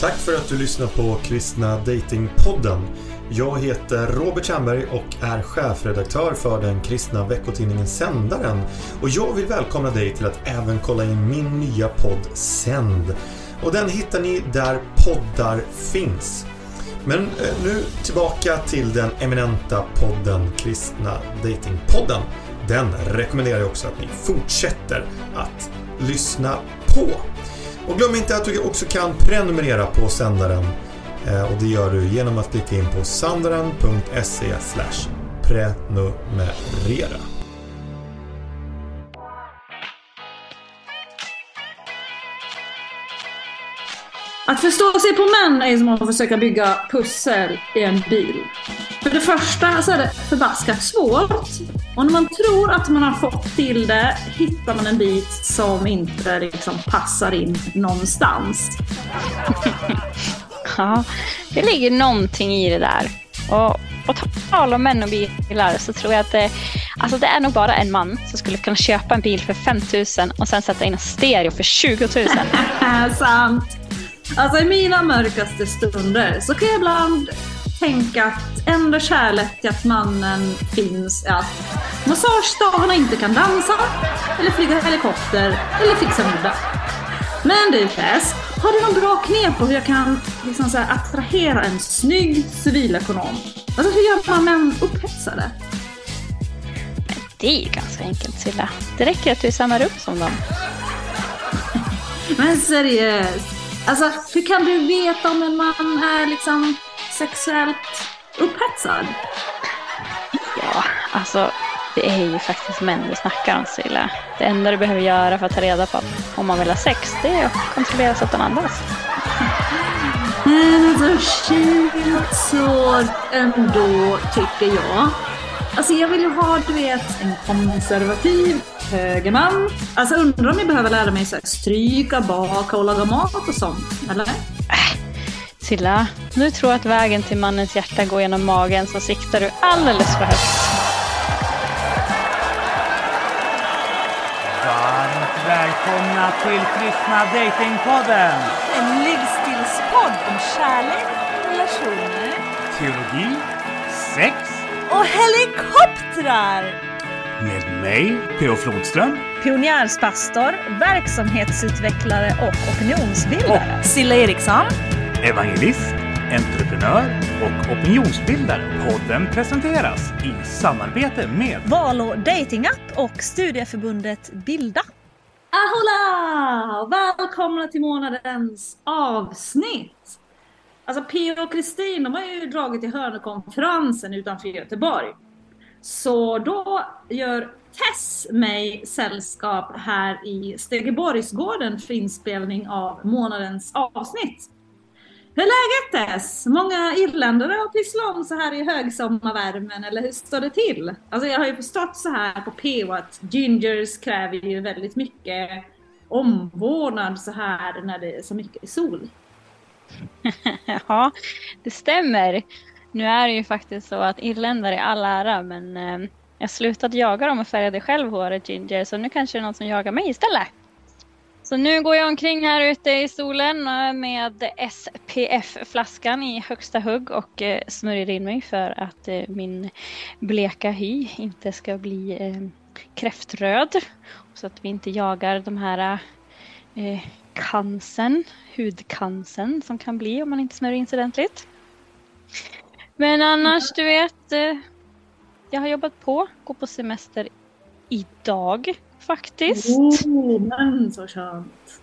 Tack för att du lyssnar på Kristna Datingpodden. Jag heter Robert Tjernberg och är chefredaktör för den kristna veckotidningen Sändaren. Och jag vill välkomna dig till att även kolla in min nya podd Sänd. Och den hittar ni där poddar finns. Men eh, nu tillbaka till den eminenta podden Kristna Datingpodden. Den rekommenderar jag också att ni fortsätter att lyssna på. Och glöm inte att du också kan prenumerera på sändaren eh, och det gör du genom att klicka in på sandaren.se prenumerera. Att förstå sig på män är som att försöka bygga pussel i en bil. För det första så är det förbaskat svårt. Och när man tror att man har fått till det hittar man en bit som inte liksom passar in någonstans. ja, det ligger någonting i det där. Och på tal om män och bilar så tror jag att det, alltså det är nog bara en man som skulle kunna köpa en bil för 5 000 och sen sätta in en stereo för 20 000. Sant. Alltså i mina mörkaste stunder så kan jag ibland tänka att enda kärlek till att mannen finns är att massagestavarna inte kan dansa, eller flyga helikopter, eller fixa middag. Men du Tess, har du någon bra knep på hur jag kan liksom så attrahera en snygg civilekonom? Alltså hur gör man män upphetsade? Det är ju ganska enkelt Silla. Det räcker att du är i samma rum som dem. Men seriöst, Alltså, hur kan du veta om en man är liksom sexuellt upphetsad? Ja, alltså det är ju faktiskt män vi snackar om Silla. Det enda du behöver göra för att ta reda på om man vill ha sex, det är att kontrollera så att den andas. Men alltså shit så ändå tycker jag. Alltså jag vill ju ha, du vet, en konservativ högerman. Alltså undrar om jag behöver lära mig så här, stryka, baka och laga mat och sånt, eller? Äh, Silla, nu tror jag att vägen till mannens hjärta går genom magen så siktar du alldeles för högt. Varmt välkomna till Kristna Datingpodden! En livsstilspodd om kärlek, relationer, teologi, sex och helikoptrar! Med mig, P.O. Flodström. Pionjärspastor, verksamhetsutvecklare och opinionsbildare. Och Silla Eriksson. Evangelist, entreprenör och opinionsbildare. Podden presenteras i samarbete med Valo Datingapp och studieförbundet Bilda. Ahola! Välkomna till månadens avsnitt! Alltså P och Kristin, de har ju dragit till Hörnekonferensen utanför Göteborg. Så då gör Tess mig sällskap här i Stegeborgsgården för inspelning av månadens avsnitt. Hur är läget Tess? Många irländare har pysslat om så här i högsommarvärmen, eller hur står det till? Alltså jag har ju förstått så här på PO att gingers kräver ju väldigt mycket omvårdnad så här när det är så mycket sol. ja, det stämmer. Nu är det ju faktiskt så att irländare är all ära men eh, jag slutade jaga dem och färgade själv håret ginger så nu kanske det är någon som jagar mig istället. Så nu går jag omkring här ute i solen eh, med SPF-flaskan i högsta hugg och eh, smörjer in mig för att eh, min bleka hy inte ska bli eh, kräftröd. Så att vi inte jagar de här eh, cancern, hudcancern som kan bli om man inte smörjer in sig ordentligt. Men annars, du vet. Eh, jag har jobbat på, går på semester idag faktiskt. Oh, men så skönt.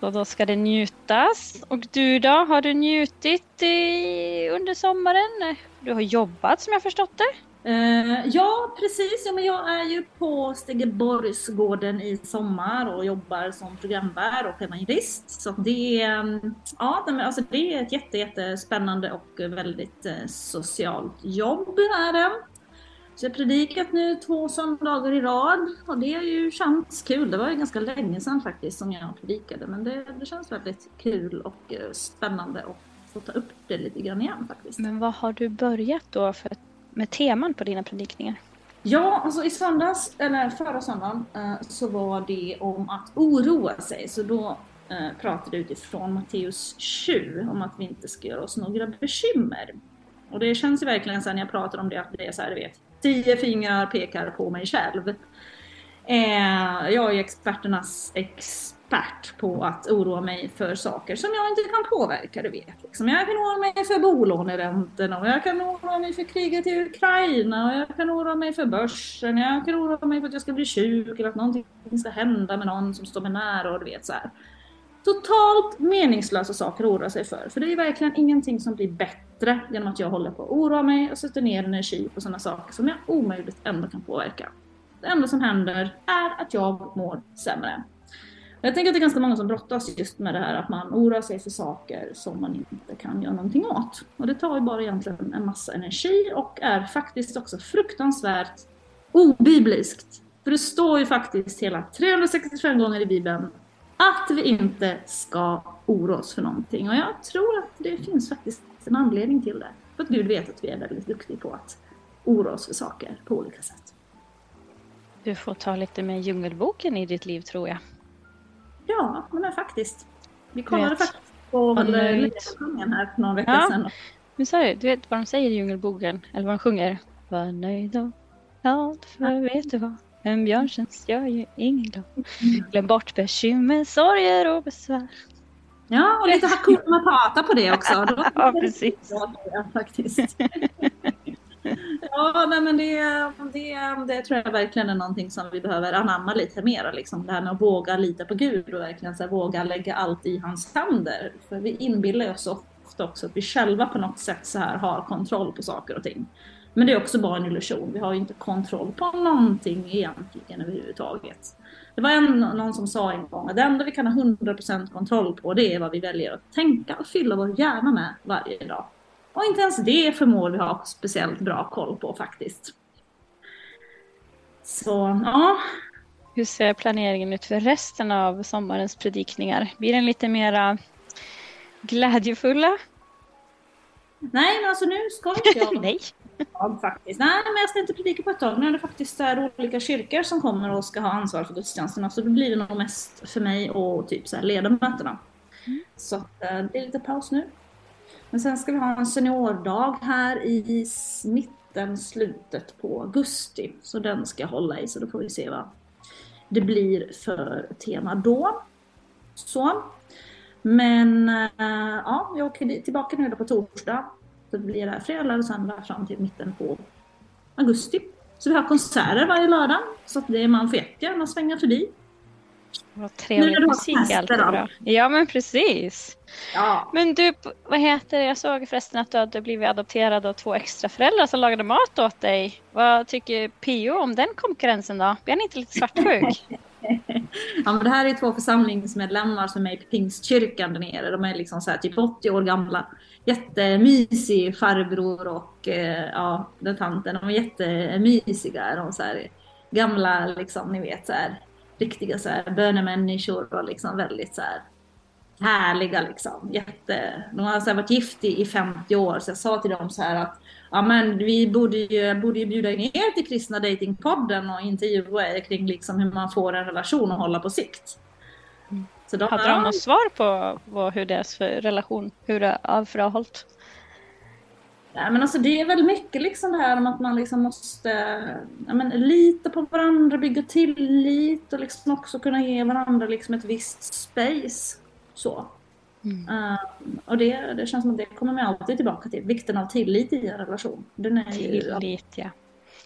Så då ska det njutas. Och du då, har du njutit i, under sommaren? Du har jobbat som jag förstått det? Uh, ja, precis. Ja, men jag är ju på Stegeborgsgården i sommar och jobbar som programvärd och evangelist. Så det är, mm, ja, alltså det är ett jätte, jättespännande och väldigt eh, socialt jobb. Är det. Så jag har predikat nu två söndagar i rad och det har ju känts kul. Det var ju ganska länge sedan faktiskt som jag predikade men det, det känns väldigt kul och eh, spännande att få ta upp det lite grann igen faktiskt. Men vad har du börjat då för med teman på dina predikningar? Ja, alltså i söndags, eller förra söndagen, eh, så var det om att oroa sig. Så då eh, pratade pratade utifrån Matteus 7 om att vi inte ska göra oss några bekymmer. Och det känns ju verkligen sen jag pratar om det att det är så här, du vet, tio fingrar pekar på mig själv. Eh, jag är experternas expert expert på att oroa mig för saker som jag inte kan påverka, du vet. Liksom. Jag kan oroa mig för bolåneräntorna och jag kan oroa mig för kriget i Ukraina och jag kan oroa mig för börsen. Jag kan oroa mig för att jag ska bli sjuk eller att någonting ska hända med någon som står mig nära och du vet så här. Totalt meningslösa saker att oroa sig för. För det är verkligen ingenting som blir bättre genom att jag håller på att oroa mig och sätter ner energi på sådana saker som jag omöjligt ändå kan påverka. Det enda som händer är att jag mår sämre. Jag tänker att det är ganska många som brottas just med det här att man oroar sig för saker som man inte kan göra någonting åt. Och det tar ju bara egentligen en massa energi och är faktiskt också fruktansvärt obibliskt. För det står ju faktiskt hela 365 gånger i Bibeln att vi inte ska oroa oss för någonting. Och jag tror att det finns faktiskt en anledning till det. För att Gud vet att vi är väldigt duktiga på att oroa oss för saker på olika sätt. Du får ta lite med Djungelboken i ditt liv tror jag. Ja, men faktiskt. Vi kollade faktiskt på. Lejonkungen här för någon vecka Ja. sedan. Men sa du, du vet vad de säger i Djungelboken? Eller vad de sjunger? Var nöjd och glad för vet du vad? En björntjänst gör ju ingen glad. Glöm bort bekymmer, sorger och besvär. Ja, och lite Hakuna Matata på det också. Ja, precis. Ja, faktiskt. Ja, nej, men det, det, det tror jag verkligen är någonting som vi behöver anamma lite mer. Liksom. Det här med att våga lita på Gud och verkligen så här, våga lägga allt i hans händer. För vi inbillar oss ofta också att vi själva på något sätt så här har kontroll på saker och ting. Men det är också bara en illusion. Vi har ju inte kontroll på någonting egentligen överhuvudtaget. Det var en, någon som sa en gång att det enda vi kan ha 100% kontroll på det är vad vi väljer att tänka och fylla vår hjärna med varje dag. Och inte ens det förmår vi ha speciellt bra koll på faktiskt. Så ja, Hur ser planeringen ut för resten av sommarens predikningar? Blir den lite mera glädjefulla? nej men alltså nu ska inte jag Nej. jag faktiskt. Nej men jag ska inte predika på ett tag. Nu är det faktiskt där olika kyrkor som kommer och ska ha ansvar för gudstjänsterna. Så då blir det nog mest för mig och typ så här leda mötena. Så eh, det är lite paus nu. Men sen ska vi ha en seniordag här i mitten, slutet på augusti. Så den ska jag hålla i, så då får vi se vad det blir för tema då. Så. Men eh, ja, jag åker tillbaka nu då på torsdag. Så det blir där fredag och söndag fram till mitten på augusti. Så vi har konserter varje lördag. Så att det, man får jättegärna svänga förbi. Vad trevlig musik, fester alltid bra. Ja men precis. Ja. Men du, vad heter det? Jag såg förresten att du hade blivit adopterad av två extra föräldrar som lagade mat åt dig. Vad tycker Pio om den konkurrensen då? Blir han inte lite svartsjuk? Ja, men det här är två församlingsmedlemmar som är i Pingstkyrkan där nere. De är liksom så här typ 80 år gamla. Jättemysig farbror och eh, ja, den tanten. De är jättemysiga. De är så här gamla, liksom, ni vet, så här, riktiga så här, bönemänniskor och liksom väldigt så här härliga liksom. Jätte, de har så här varit gifta i 50 år så jag sa till dem så här att ja men vi borde ju, borde ju bjuda in er till Kristna Datingpodden och intervjua er kring liksom hur man får en relation att hålla på sikt. Så de, Hade de något svar på vad, hur deras relation, hur det har för det har hållit? Nej, men alltså det är väl mycket liksom det här om att man liksom måste ja, men, lita på varandra, bygga tillit och liksom också kunna ge varandra liksom ett visst space. Så. Mm. Eh, och det, det känns som att det kommer man alltid tillbaka till. Vikten av tillit i en relation. Den är ja, Tillit, ja.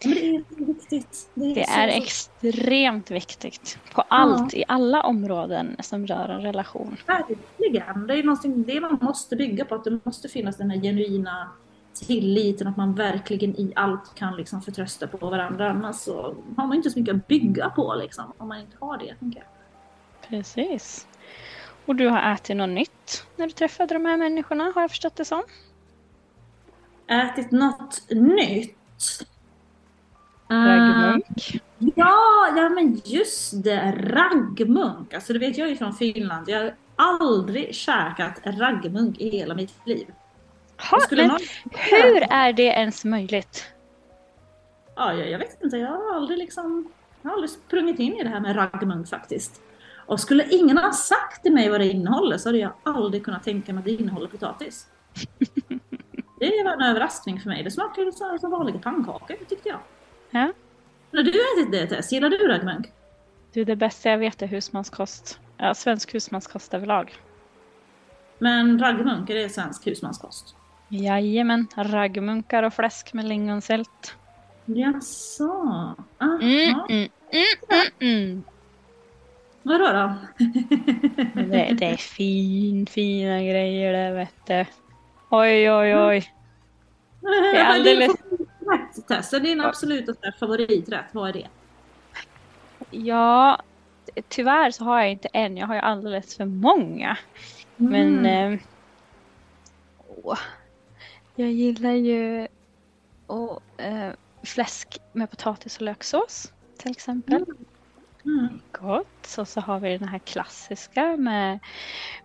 men det är viktigt. Det är så- extremt viktigt på allt, i alla områden som rör en relation. Verkligen. Det är någonting det man måste bygga på. Att det måste finnas den här genuina tilliten. Att man verkligen i allt kan liksom förtrösta på varandra. Annars så har man inte så mycket att bygga på liksom. Om man inte har det. Tänker jag. Precis. Och du har ätit något nytt när du träffade de här människorna, har jag förstått det som? Ätit något nytt. Raggmunk. Ja, ja men just det. Raggmunk. Alltså det vet jag ju från Finland. Jag har aldrig käkat raggmunk i hela mitt liv. Ha, men någon- hur är det ens möjligt? Ja, jag, jag vet inte. Jag har aldrig liksom... Jag har aldrig sprungit in i det här med raggmunk faktiskt. Och skulle ingen ha sagt till mig vad det innehåller så hade jag aldrig kunnat tänka mig att det innehåller potatis. Det var en överraskning för mig. Det smakade så- som vanliga pannkakor tyckte jag. Ja. När du ätit det Tess, gillar du raggmunk? Du, det bästa jag vet är husmanskost. Ja, svensk husmanskost överlag. Men raggmunk, är det svensk husmanskost? Jajamän, raggmunkar och fläsk med lingonsylt. Jaså? Aha. Mm, mm, mm. Vadå då? Det, det är fin, fina grejer det vet du. Oj, oj, oj. är alldeles- Rätt Tess, är din absoluta favoriträtt, vad är det? Ja, tyvärr så har jag inte en. Jag har ju alldeles för många. Men eh, åh, jag gillar ju och, eh, fläsk med potatis och löksås till exempel. Mm. Gott. Så, så har vi den här klassiska med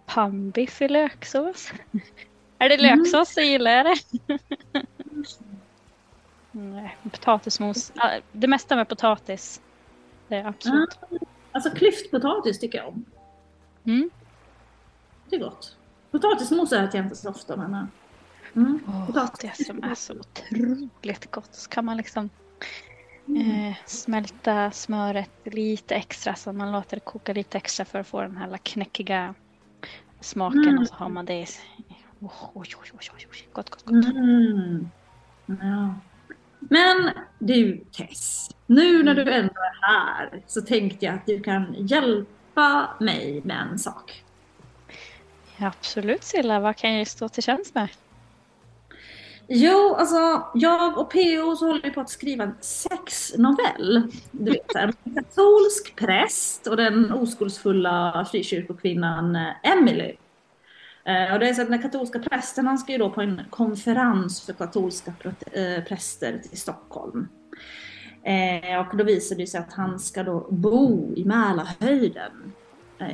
pannbiff i löksås. Är det Mm. löksås så gillar jag det. Nej, Potatismos. Det mesta med potatis. Det är absolut. Alltså klyftpotatis tycker jag om. Mm. Det är gott. Potatismos äter jag inte så ofta men... Mm. Potatis. det som är så otroligt gott. Så kan man liksom Mm. eh, smälta smöret lite extra så man låter det koka lite extra för att få den här knäckiga smaken Mm. och så har man det i... Oj, oj, oj, oj, oj. Gott, gott, gott. Mm. Ja. Men du Tess, nu när du Mm. ändå är här så tänkte jag att du kan hjälpa mig med en sak. Ja, absolut Silla, vad kan jag stå till tjänst med? Jo, alltså jag och PO så håller vi på att skriva en sexnovell. Du vet, en katolsk präst och den oskuldsfulla frikyrkokvinnan eh, Emily. Eh, och det är så att den katolska prästen han ska ju då på en konferens för katolska eh, präster till Stockholm. Och då visar det sig att han ska då bo i Mälarhöjden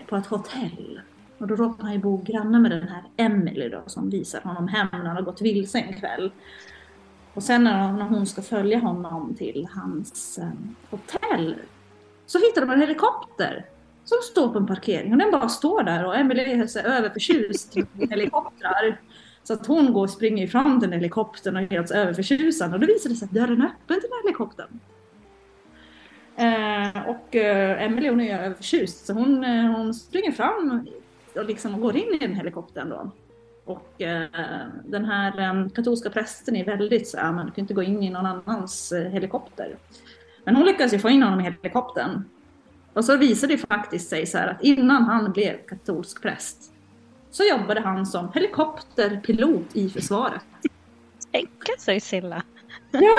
på ett hotell. Och då råkar han ju bo granne med den här Emily då som visar honom hem när han har gått vilse en kväll. Och sen när, när hon ska följa honom till hans eh, hotell så hittar de en helikopter som står på en parkering och den bara står där och Emily är så överförtjust i helikoptrar. Så att hon går och springer fram till den helikoptern och är helt överförtjusande och då visar det sig att dörren är öppen till den här helikoptern. Eh, och eh, Emily hon är överförtjust så hon, eh, hon springer fram och liksom går in i den helikoptern då. Och eh, den här eh, katolska prästen är väldigt så här, man kan inte gå in i någon annans eh, helikopter. Men hon lyckas ju få in honom i helikoptern. Och så visar det faktiskt sig så här att innan han blev katolsk präst så jobbade han som helikopterpilot i försvaret. Tänka sig Silla. Ja,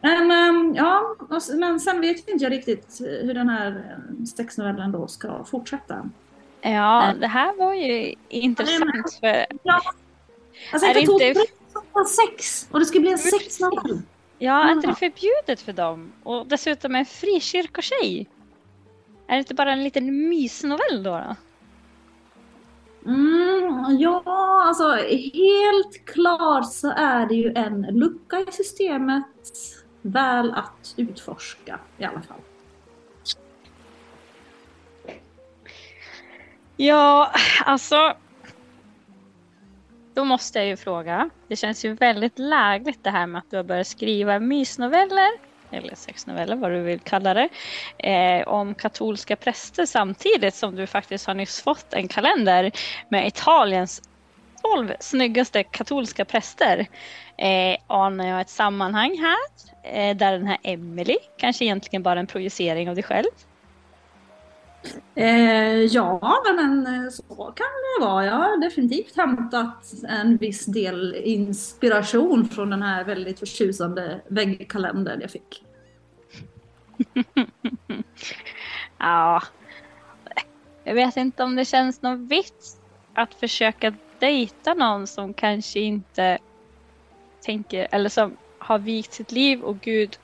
men, ehm, ja, men sen vet inte jag riktigt hur den här eh, sexnovellen då ska fortsätta. Ja, det här var ju intressant för Ja. Alltså Är det inte- sex och det ska bli en sexnovell. Ja, är inte det förbjudet för dem? Och dessutom en frikyrkotjej. Är det inte bara en liten mysnovell då? då? Mm, ja, alltså helt klart så är det ju en lucka i systemet väl att utforska i alla fall. Ja, alltså. Då måste jag ju fråga. Det känns ju väldigt lägligt det här med att du har börjat skriva mysnoveller, eller sexnoveller vad du vill kalla det, eh, om katolska präster samtidigt som du faktiskt har nyss fått en kalender med Italiens 12 snyggaste katolska präster. Eh, anar jag ett sammanhang här eh, där den här Emily kanske egentligen bara är en projicering av dig själv? Eh, ja, men eh, så kan det vara. Jag har definitivt hämtat en viss del inspiration från den här väldigt förtjusande väggkalendern jag fick. Ja. Jag vet inte om det känns någon vits att försöka dejta någon som kanske inte tänker, eller som har vikt sitt liv och Gud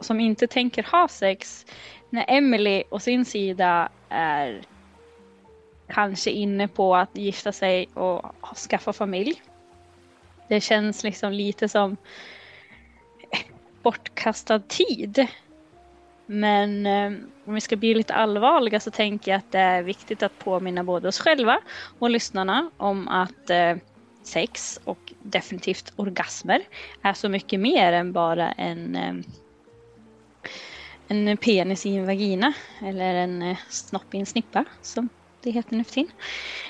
som inte tänker ha sex. När Emily å sin sida är kanske inne på att gifta sig och skaffa familj. Det känns liksom lite som bortkastad tid. Men eh, om vi ska bli lite allvarliga så tänker jag att det är viktigt att påminna både oss själva och lyssnarna om att eh, sex och definitivt orgasmer är så mycket mer än bara en, eh, en penis i en vagina eller en eh, snopp i en snippa som det heter nu för tiden.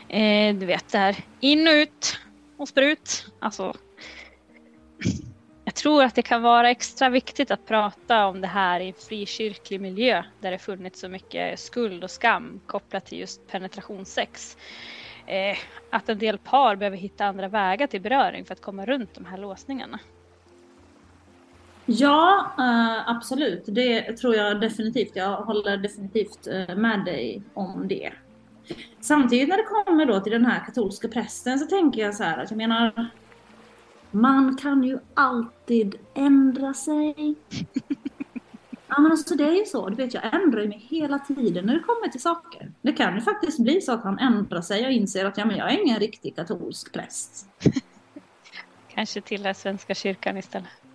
Eh, du vet det här in och ut och sprut. Alltså, jag tror att det kan vara extra viktigt att prata om det här i en frikyrklig miljö där det funnits så mycket skuld och skam kopplat till just penetrationssex. Eh, att en del par behöver hitta andra vägar till beröring för att komma runt de här låsningarna. Ja, uh, absolut. Det tror jag definitivt. Jag håller definitivt uh, med dig om det. Samtidigt när det kommer då till den här katolska prästen så tänker jag så här att jag menar man kan ju alltid ändra sig. Ja men alltså det är ju så, du vet jag ändrar mig hela tiden när det kommer till saker. Det kan ju faktiskt bli så att han ändrar sig och inser att ja, men jag är ingen riktig katolsk präst. Kanske tillhör Svenska kyrkan istället.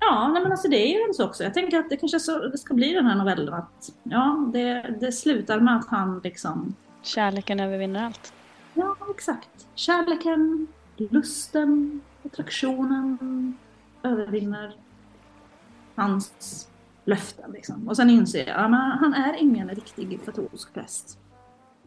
Ja, nej men alltså det är ju så också. Jag tänker att det kanske så, det ska bli den här novellen att ja, det, det slutar med att han liksom... Kärleken övervinner allt. Ja, exakt. Kärleken, lusten, attraktionen övervinner hans löften. Liksom. Och sen inser jag att han är ingen riktig katolsk präst.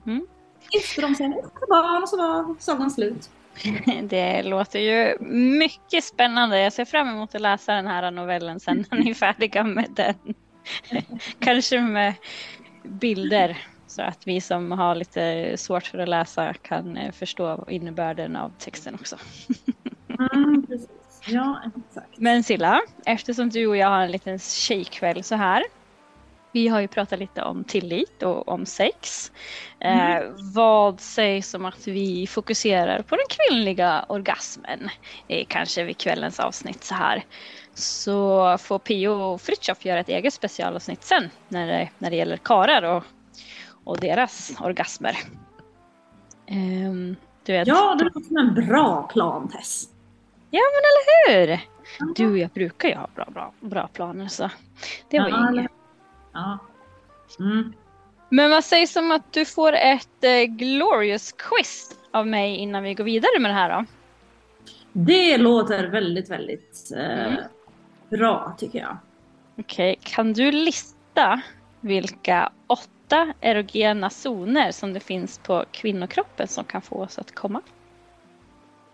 Mm. Gifter de sig, barn och så var sagan slut. Det låter ju mycket spännande. Jag ser fram emot att läsa den här novellen sen när ni är färdiga med den. Kanske med bilder så att vi som har lite svårt för att läsa kan eh, förstå innebörden av texten också. Mm, ja, exakt. Men Silla, eftersom du och jag har en liten tjejkväll så här vi har ju pratat lite om tillit och om sex. Eh, mm. vad sägs om att vi fokuserar på den kvinnliga orgasmen? Eh, kanske vid kvällens avsnitt så här. Så får Pio och Fritiof göra ett eget specialavsnitt sen när det, när det gäller karar och, och deras orgasmer. Um, du vet. Ja, det låter som en bra plan Tess. Ja men eller hur! Du och jag brukar ju ha bra, bra, bra planer så det var ja, inget. Ja. Mm. Men vad sägs om att du får ett eh, glorious quiz av mig innan vi går vidare med det här då? Det låter väldigt, väldigt eh, mm. bra tycker jag. Okej, okay. kan du lista vilka åtta erogena zoner som det finns på kvinnokroppen som kan få oss att komma?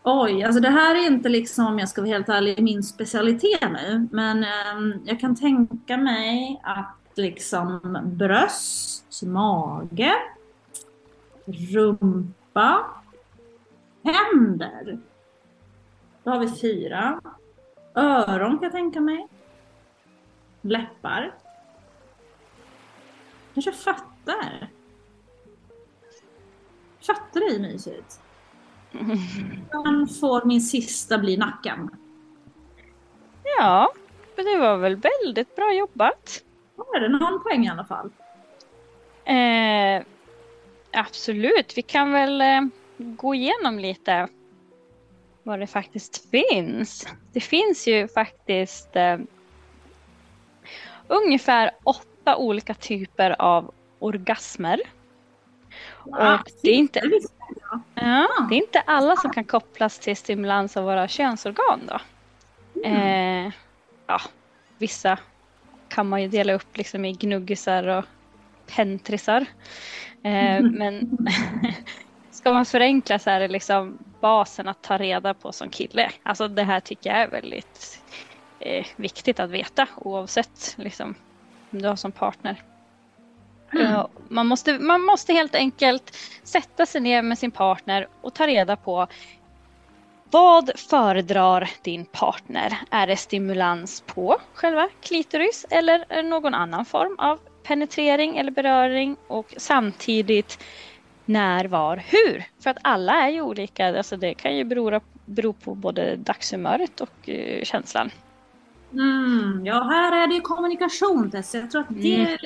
Oj, alltså det här är inte liksom, om jag ska vara helt ärlig, min specialitet nu. Men eh, jag kan tänka mig att liksom bröst, mage, rumpa, händer. Då har vi fyra. Öron kan jag tänka mig. Läppar. Kanske fötter. Fötter är ju mysigt. Sen får min sista bli nacken. Ja, det var väl väldigt bra jobbat. Är det någon poäng i alla fall. Eh, absolut, vi kan väl eh, gå igenom lite vad det faktiskt finns. Det finns ju faktiskt eh, ungefär åtta olika typer av orgasmer. Wow, och det är, inte, ja, det är inte alla som kan kopplas till stimulans av våra könsorgan. Då. Mm. Eh, ja, vissa kan man ju dela upp liksom i gnuggisar och pentrisar. Eh. Men ska man förenkla så är det liksom basen att ta reda på som kille. Alltså det här tycker jag är väldigt eh, viktigt att veta oavsett liksom, om du har som partner. Mm. Man, måste, man måste helt enkelt sätta sig ner med sin partner och ta reda på vad föredrar din partner? Är det stimulans på själva klitoris eller någon annan form av penetrering eller beröring? Och samtidigt när, var, hur? För att alla är ju olika. Alltså det kan ju bero, bero på både dagshumöret och uh, känslan. Mm, ja, här är det kommunikation Tess. Jag tror att det mm.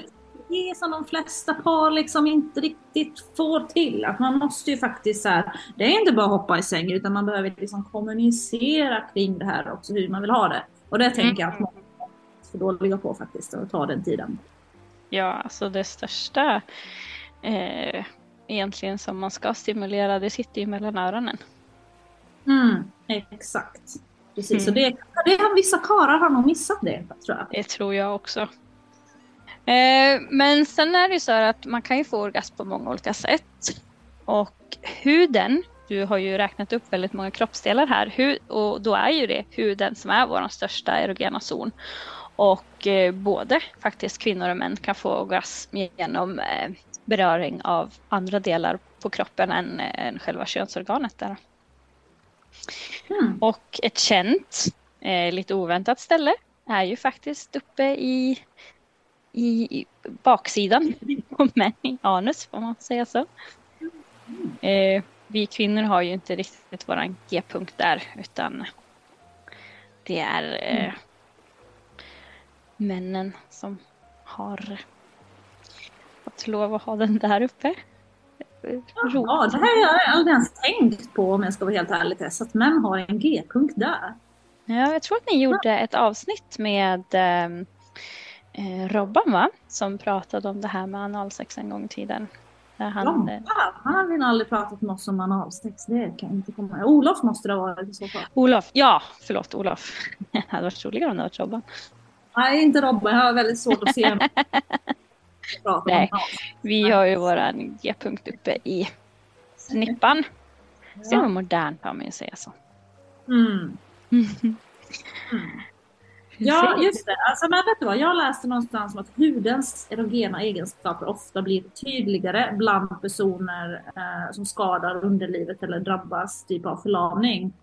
Är det som de flesta par liksom inte riktigt får till. Att man måste ju faktiskt så här, det är inte bara hoppa i säng utan man behöver liksom kommunicera kring det här också, hur man vill ha det. Och det tänker jag att många för dåliga på faktiskt, att ta den tiden. Ja, alltså det största eh, egentligen som man ska stimulera, det sitter ju mellan öronen. Mm, exakt. Precis, Mm. och det, det har vissa karlar har nog missat det, tror jag. Det tror jag också. Eh, men sen är det ju så här att man kan ju få orgasm på många olika sätt. Och huden, du har ju räknat upp väldigt många kroppsdelar här. Och då är ju det huden som är vår största erogena zon. Och eh, både faktiskt kvinnor och män kan få orgasm genom eh, beröring av andra delar på kroppen än, än själva könsorganet. Där. Mm. Och ett känt, lite oväntat ställe är ju faktiskt uppe i, i baksidan på män, i anus får man säga så. Eh, vi kvinnor har ju inte riktigt våran G-punkt där utan det är eh, männen som har fått lov att ha den där uppe. Roligt. Ja, det här har jag aldrig ens tänkt på om jag ska vara helt ärlig Tess, att män har en G-punkt där. Ja, jag tror att ni gjorde ett avsnitt med ehm, eh, Robban va? Som pratade om det här med analsex en gång i tiden. Där han, Robban, han har väl aldrig pratat med oss om analsex, det kan jag inte komma ihåg. Olof måste det ha varit i så fall. Olof, ja förlåt Olof. Det hade varit roligare om det varit Robban. Nej, inte Robban, jag har väldigt svårt att se honom. Nej. Vi har ju våran G-punkt uppe i snippan. Så det var modernt om man säga så. Mm. Ja, just det. Alltså, men vet du vad? Jag läste någonstans om att hudens erogena egenskaper ofta blir tydligare bland personer eh, som skadar underlivet eller drabbas typ av förlamning.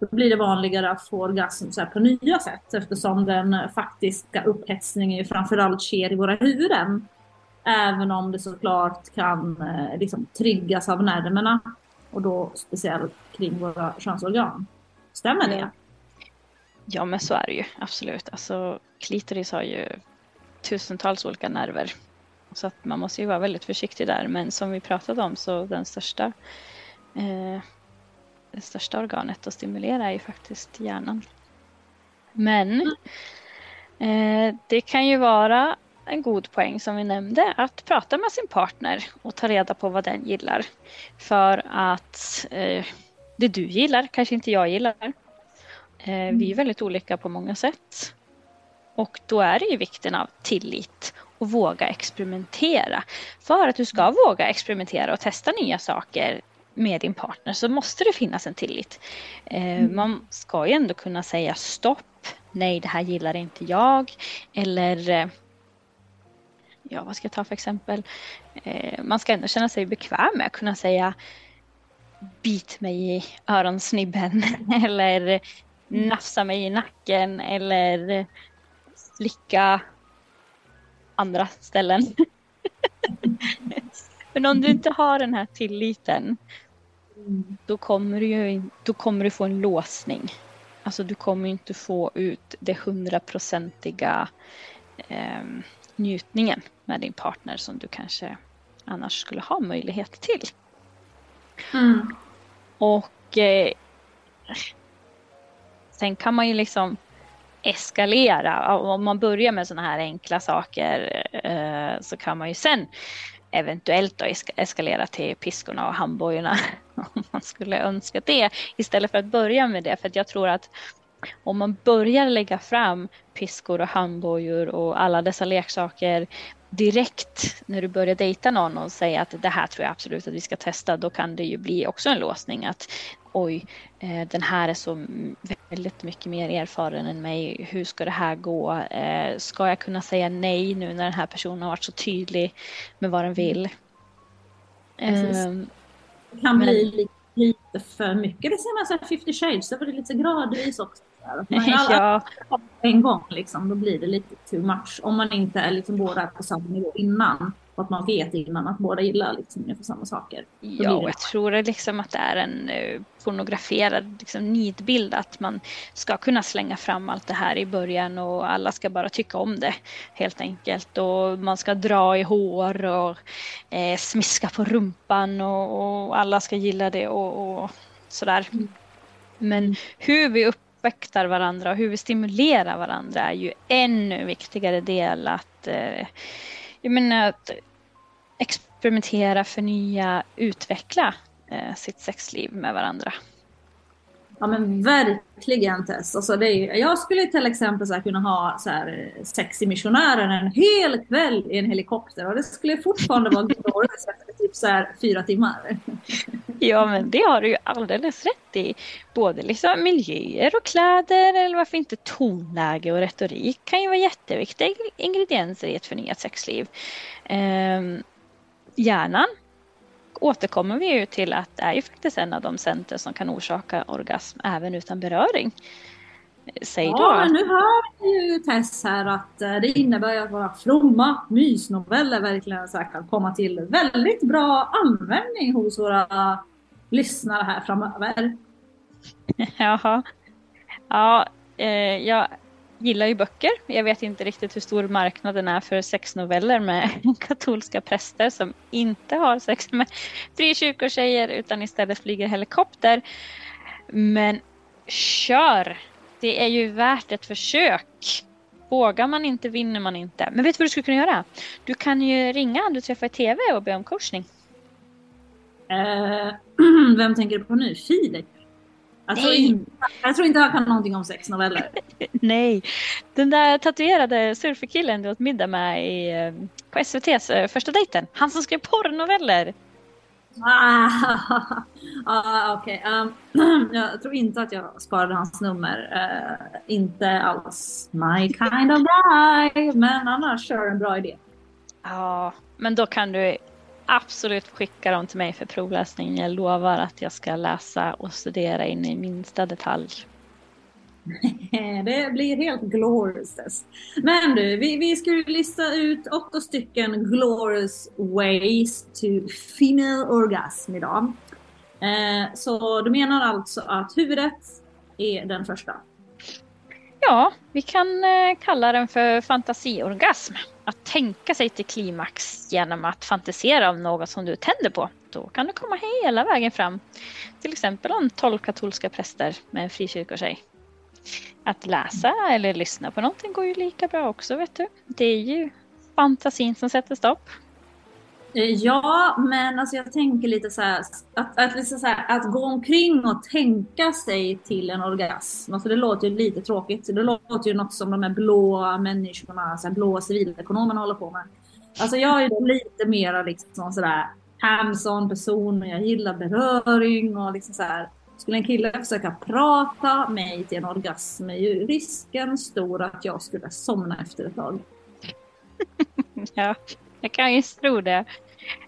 Då blir det vanligare att få orgasm så här, på nya sätt eftersom den faktiska upphetsningen ju framförallt sker i våra huvuden. Även om det såklart kan eh, liksom, triggas av nerverna och då speciellt kring våra könsorgan. Stämmer det? Ja. Men så är det ju absolut. Alltså klitoris har ju tusentals olika nerver. Så att man måste ju vara väldigt försiktig där. Men som vi pratade om så den största eh, det största organet att stimulera är ju faktiskt hjärnan. Men eh, det kan ju vara en god poäng som vi nämnde att prata med sin partner och ta reda på vad den gillar. För att eh, det du gillar kanske inte jag gillar. Eh, vi är väldigt olika på många sätt. Och då är det ju vikten av tillit och våga experimentera. För att du ska våga experimentera och testa nya saker med din partner så måste det finnas en tillit. Eh, Man ska ju ändå kunna säga stopp, nej det här gillar inte jag. Eller eh, ja, vad ska jag ta för exempel? Man ska ändå känna sig bekväm med att kunna säga bit mig i öronsnibben eller nafsa mig i nacken eller slicka andra ställen. Men om du inte har den här tilliten då kommer du ju då kommer du få en låsning. Alltså du kommer inte få ut det hundraprocentiga eh, njutningen med din partner som du kanske annars skulle ha möjlighet till. Mm. Och eh, sen kan man ju liksom eskalera. Om man börjar med sådana här enkla saker eh, så kan man ju sen eventuellt då eskalera till piskorna och handbojorna om man skulle önska det istället för att börja med det. För att jag tror att om man börjar lägga fram piskor och handbojor och alla dessa leksaker direkt när du börjar dejta någon och säga att det här tror jag absolut att vi ska testa, då kan det ju bli också en låsning att oj, eh, den här är så väldigt mycket mer erfaren än mig. Hur ska det här gå? Eh, ska jag kunna säga nej nu när den här personen har varit så tydlig med vad den vill? Precis. Ehm, Det kan Men- bli lite, för mycket. Det ser man så här 50 shades, det var det lite gradvis också. Här. Att man alla ja, en gång liksom, då blir det lite too much. Om man inte är liksom båda på samma nivå innan. Och att man vet innan att båda gillar liksom ungefär samma saker. Ja, och jag tror det liksom att det är en eh, pornograferad liksom, nidbild att man ska kunna slänga fram allt det här i början och alla ska bara tycka om det helt enkelt. Och man ska dra i hår och eh, smiska på rumpan och, och alla ska gilla det och, och sådär. Men hur vi upp, uppväktar varandra och hur vi stimulerar varandra är ju ännu viktigare del att, eh, jag menar, att experimentera, förnya, utveckla eh, sitt sexliv med varandra. Ja men verkligen Tess. Alltså det är, jag skulle till exempel så kunna ha så här, eh, sex i missionären en hel kväll i en helikopter och det skulle fortfarande vara glorious efter typ så här, fyra timmar. Ja men det har du ju alldeles rätt i. Både liksom miljöer och kläder eller varför inte tonläge och retorik kan ju vara jätteviktiga ingredienser i ett förnyat sexliv. Ehm, hjärnan återkommer vi ju till att det är ju faktiskt en av de center som kan orsaka orgasm även utan beröring. Säg ja, då. men nu hör vi ju Tess här att eh, det innebär att våra fromma mysnoveller verkligen så kan komma till väldigt bra användning hos våra lyssnare här framöver. Jaha. Ja, eh, jag gillar ju böcker. Jag vet inte riktigt hur stor marknaden är för sexnoveller med katolska präster som inte har sex med frikyrkotjejer utan istället flyger helikopter. Men kör! Det är ju värt ett försök. Vågar man inte vinner man inte. Men vet du vad du skulle kunna göra? Du kan ju ringa du träffar i TV och be om coachning. Eh, vem tänker du på nu? Filip? Jag tror, inte, jag tror inte han kan någonting om sexnoveller. Nej, den där tatuerade surferkillen du åt middag med i, eh, på SVTs eh, första dejten. Han som skrev porrnoveller. Ah, ah, Okej, um, jag tror inte att jag sparade hans nummer. Eh, inte alls my kind of guy. Men annars kör en bra idé. Ja, men då kan du absolut skicka dem till mig för provläsning. Jag lovar att jag ska läsa och studera in i minsta detalj. Det blir helt glorious. Men du, vi, vi ska ju lista ut åtta stycken glorious ways to female orgasm idag. Eh, så du menar alltså att huvudet är den första? Ja, vi kan eh, kalla den för fantasiorgasm. Att tänka sig till klimax genom att fantisera om något som du tänder på. Då kan du komma hela vägen fram. Till exempel om tolv katolska präster med en frikyrkotjej. Att läsa eller lyssna på någonting går ju lika bra också, vet du. Det är ju fantasin som sätter stopp. Eh, ja, men alltså jag tänker lite så här att, att, liksom så här, att gå omkring och tänka sig till en orgasm. Alltså det låter ju lite tråkigt. Det låter ju något som de här blåa människorna, så här blåa civilekonomerna håller på med. Alltså jag är lite mer liksom sådär hands-on person och jag gillar beröring och liksom så här. Skulle en kille försöka prata mig till en orgasm är ju risken stor att jag skulle somna efter ett tag. Ja, jag kan ju tro det.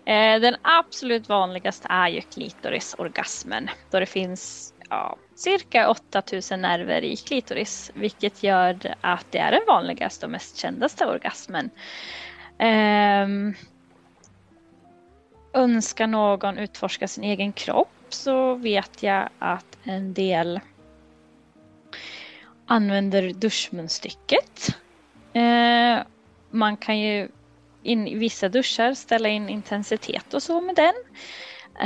Eh, den absolut vanligaste är ju klitorisorgasmen. Då det finns ja, cirka 8000 nerver i klitoris. Vilket gör att det är den vanligaste och mest kändaste orgasmen. Um, önskar någon utforska sin egen kropp så vet jag att en del använder duschmunstycket. Uh, man kan ju in i vissa duschar ställa in intensitet och så med den.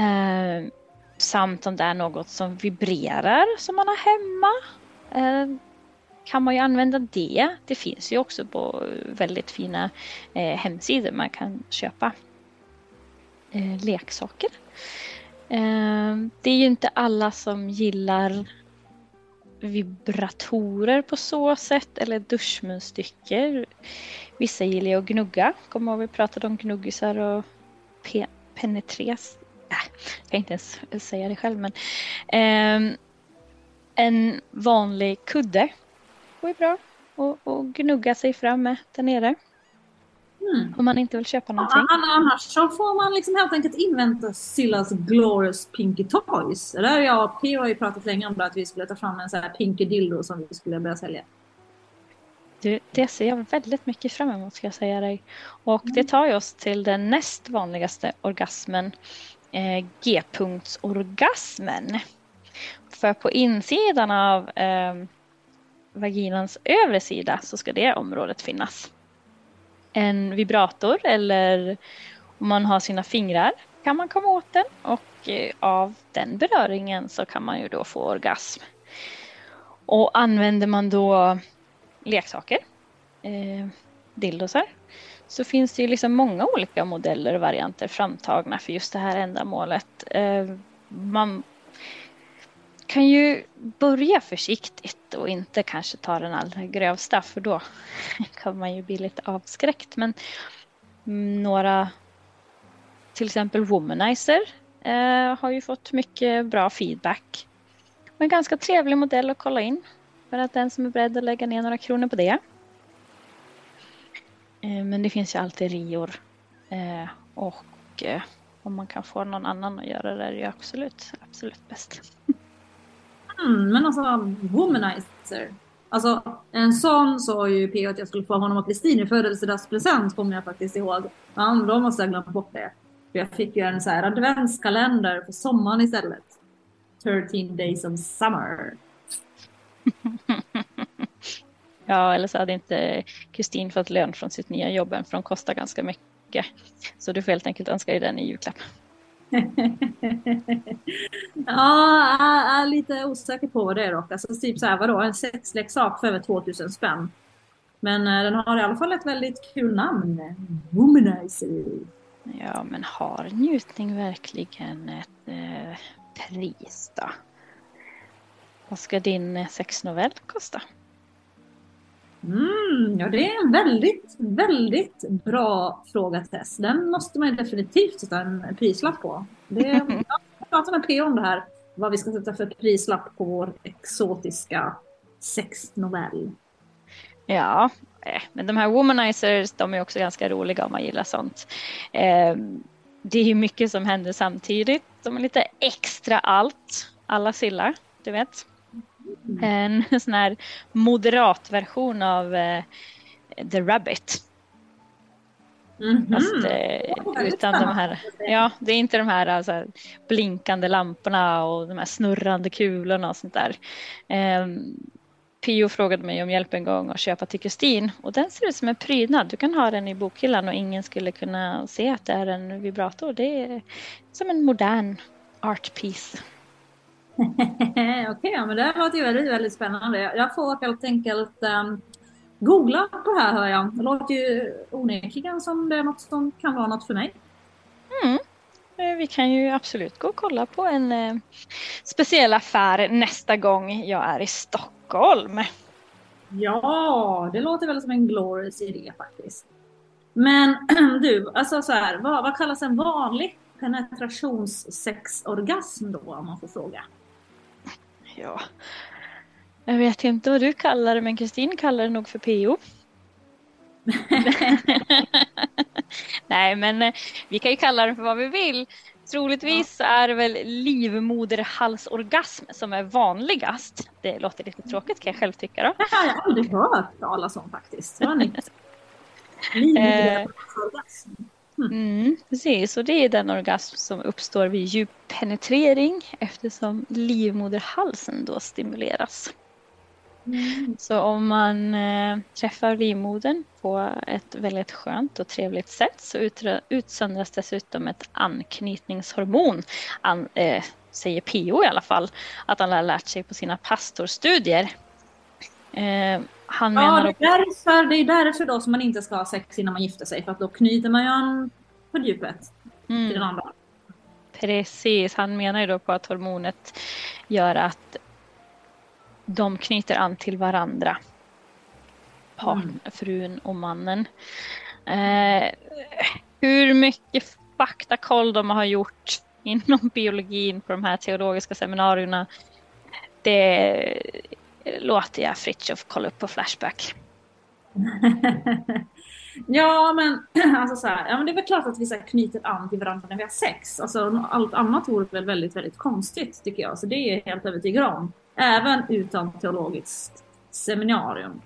Eh, samt om det är något som vibrerar som man har hemma. Eh, kan man ju använda det. Det finns ju också på väldigt fina eh, hemsidor man kan köpa eh, leksaker. Eh, det är ju inte alla som gillar vibratorer på så sätt eller duschmunstycken. Vissa gillar ju att gnugga. Kommer ihåg vi pratade om gnuggisar och pe- penetres. Äh, jag kan inte ens säga det själv men. ehm, en vanlig kudde går ju bra och, och gnugga sig fram med där nere. Mm. Om man inte vill köpa någonting. An- Annars så får man liksom helt enkelt invänta Sillas Glorious Pinky Toys. Där jag och P har ju pratat länge om det, att vi skulle ta fram en sån här Pinky Dildo som vi skulle börja sälja. Du, det ser jag väldigt mycket fram emot ska jag säga dig. Och det tar ju oss till den näst vanligaste orgasmen. Eh, G-punktsorgasmen. För på insidan av eh, vaginans övre sida så ska det området finnas. En vibrator eller om man har sina fingrar kan man komma åt den och eh, av den beröringen så kan man ju då få orgasm. Och använder man då leksaker, eh, dildosar, så finns det ju liksom många olika modeller och varianter framtagna för just det här ändamålet. Eh, man kan ju börja försiktigt och inte kanske ta den allra grövsta för då kan man ju bli lite avskräckt. Men mm, några, till exempel Womanizer, eh, har ju fått mycket bra feedback. En ganska trevlig modell att kolla in för att den som är beredd att lägga ner några kronor på det. Eh, men det finns ju alltid rior eh, och eh, om man kan få någon annan att göra det är det ju absolut, absolut bäst. Mm, men alltså, womanizer. Alltså, en sån sa ju P att jag skulle få honom och Kristin i födelsedagspresent, kommer jag faktiskt ihåg. Men då måste jag glömma bort det. För jag fick ju en så här adventskalender för sommaren istället. 13 days of summer. ja, eller så hade inte Kristin fått lön från sitt nya jobb än, för de kostar ganska mycket. Så du får helt enkelt önska dig den i julklapp. ja, jag är lite osäker på det dock. Alltså typ så här, vadå, en sexleksak för över 2000 spänn. Men eh, den har i alla fall ett väldigt kul namn. Womanizer. Ja, men har njutning verkligen ett eh, pris då? Vad ska din eh, sexnovell kosta? Mm, ja, det är en väldigt, väldigt bra fråga Tess. Den måste man definitivt sätta en prislapp på. Det, jag pratar med P om det här, vad vi ska sätta för prislapp på vår exotiska sexnovell. Ja, eh, men de här womanizers, de är också ganska roliga om man gillar sånt. Eh, det är ju mycket som händer samtidigt. De är lite extra allt, alla sillar, du vet. En sån här moderat version av eh, The Rabbit. Mm -hmm. Fast eh, utan de här, ja det är inte de här alltså, blinkande lamporna och de här snurrande kulorna och sånt där. Eh, Pio frågade mig om hjälp en gång att köpa till Kristin och den ser ut som en prydnad. Du kan ha den i bokhyllan och ingen skulle kunna se att det är en vibrator. Det är som en modern art piece. Okej, okay, men det låter ju väldigt, väldigt spännande. Jag får helt enkelt um, googla på det här hör jag. Det låter ju onekligen som det är något som kan vara något för mig. Mm. Eh, vi kan ju absolut gå och kolla på en eh, speciell affär nästa gång jag är i Stockholm. Ja, det låter väl som en glorious idé faktiskt. Men du, alltså så här, vad, vad kallas en vanlig penetrationssexorgasm då om man får fråga? Ja, jag vet inte vad du kallar det men Kristin kallar det nog för PO. Nej men eh, vi kan ju kalla det för vad vi vill. Troligtvis ja. är det väl livmoderhalsorgasm som är vanligast. Det låter lite tråkigt kan jag själv tycka då. Det har jag aldrig hört talas om faktiskt. Livmoderhalsorgasm. Mm. Mm, precis, och det är den orgasm som uppstår vid djup penetrering eftersom livmoderhalsen då stimuleras. Mm. Så om man eh, träffar livmodern på ett väldigt skönt och trevligt sätt så utsöndras dessutom ett anknytningshormon, an, eh, säger PO i alla fall, att han har lärt sig på sina pastorstudier. Eh, han ja, det är, därför, det är därför då som man inte ska ha sex innan man gifter sig, för att då knyter man ju an på djupet mm. till den andra. Precis, han menar ju då på att hormonet gör att de knyter an till varandra. Partn, mm. frun och mannen. Eh, hur mycket faktakoll de har gjort inom biologin på de här teologiska seminarierna. Det låter jag Fritiof kolla upp på Flashback. ja, men alltså så här, ja, men det är väl klart att vi så här, knyter an till varandra när vi har sex. Alltså, allt annat vore väl väldigt, väldigt konstigt tycker jag. Så det är jag helt övertygad om. Även utan teologiskt seminarium.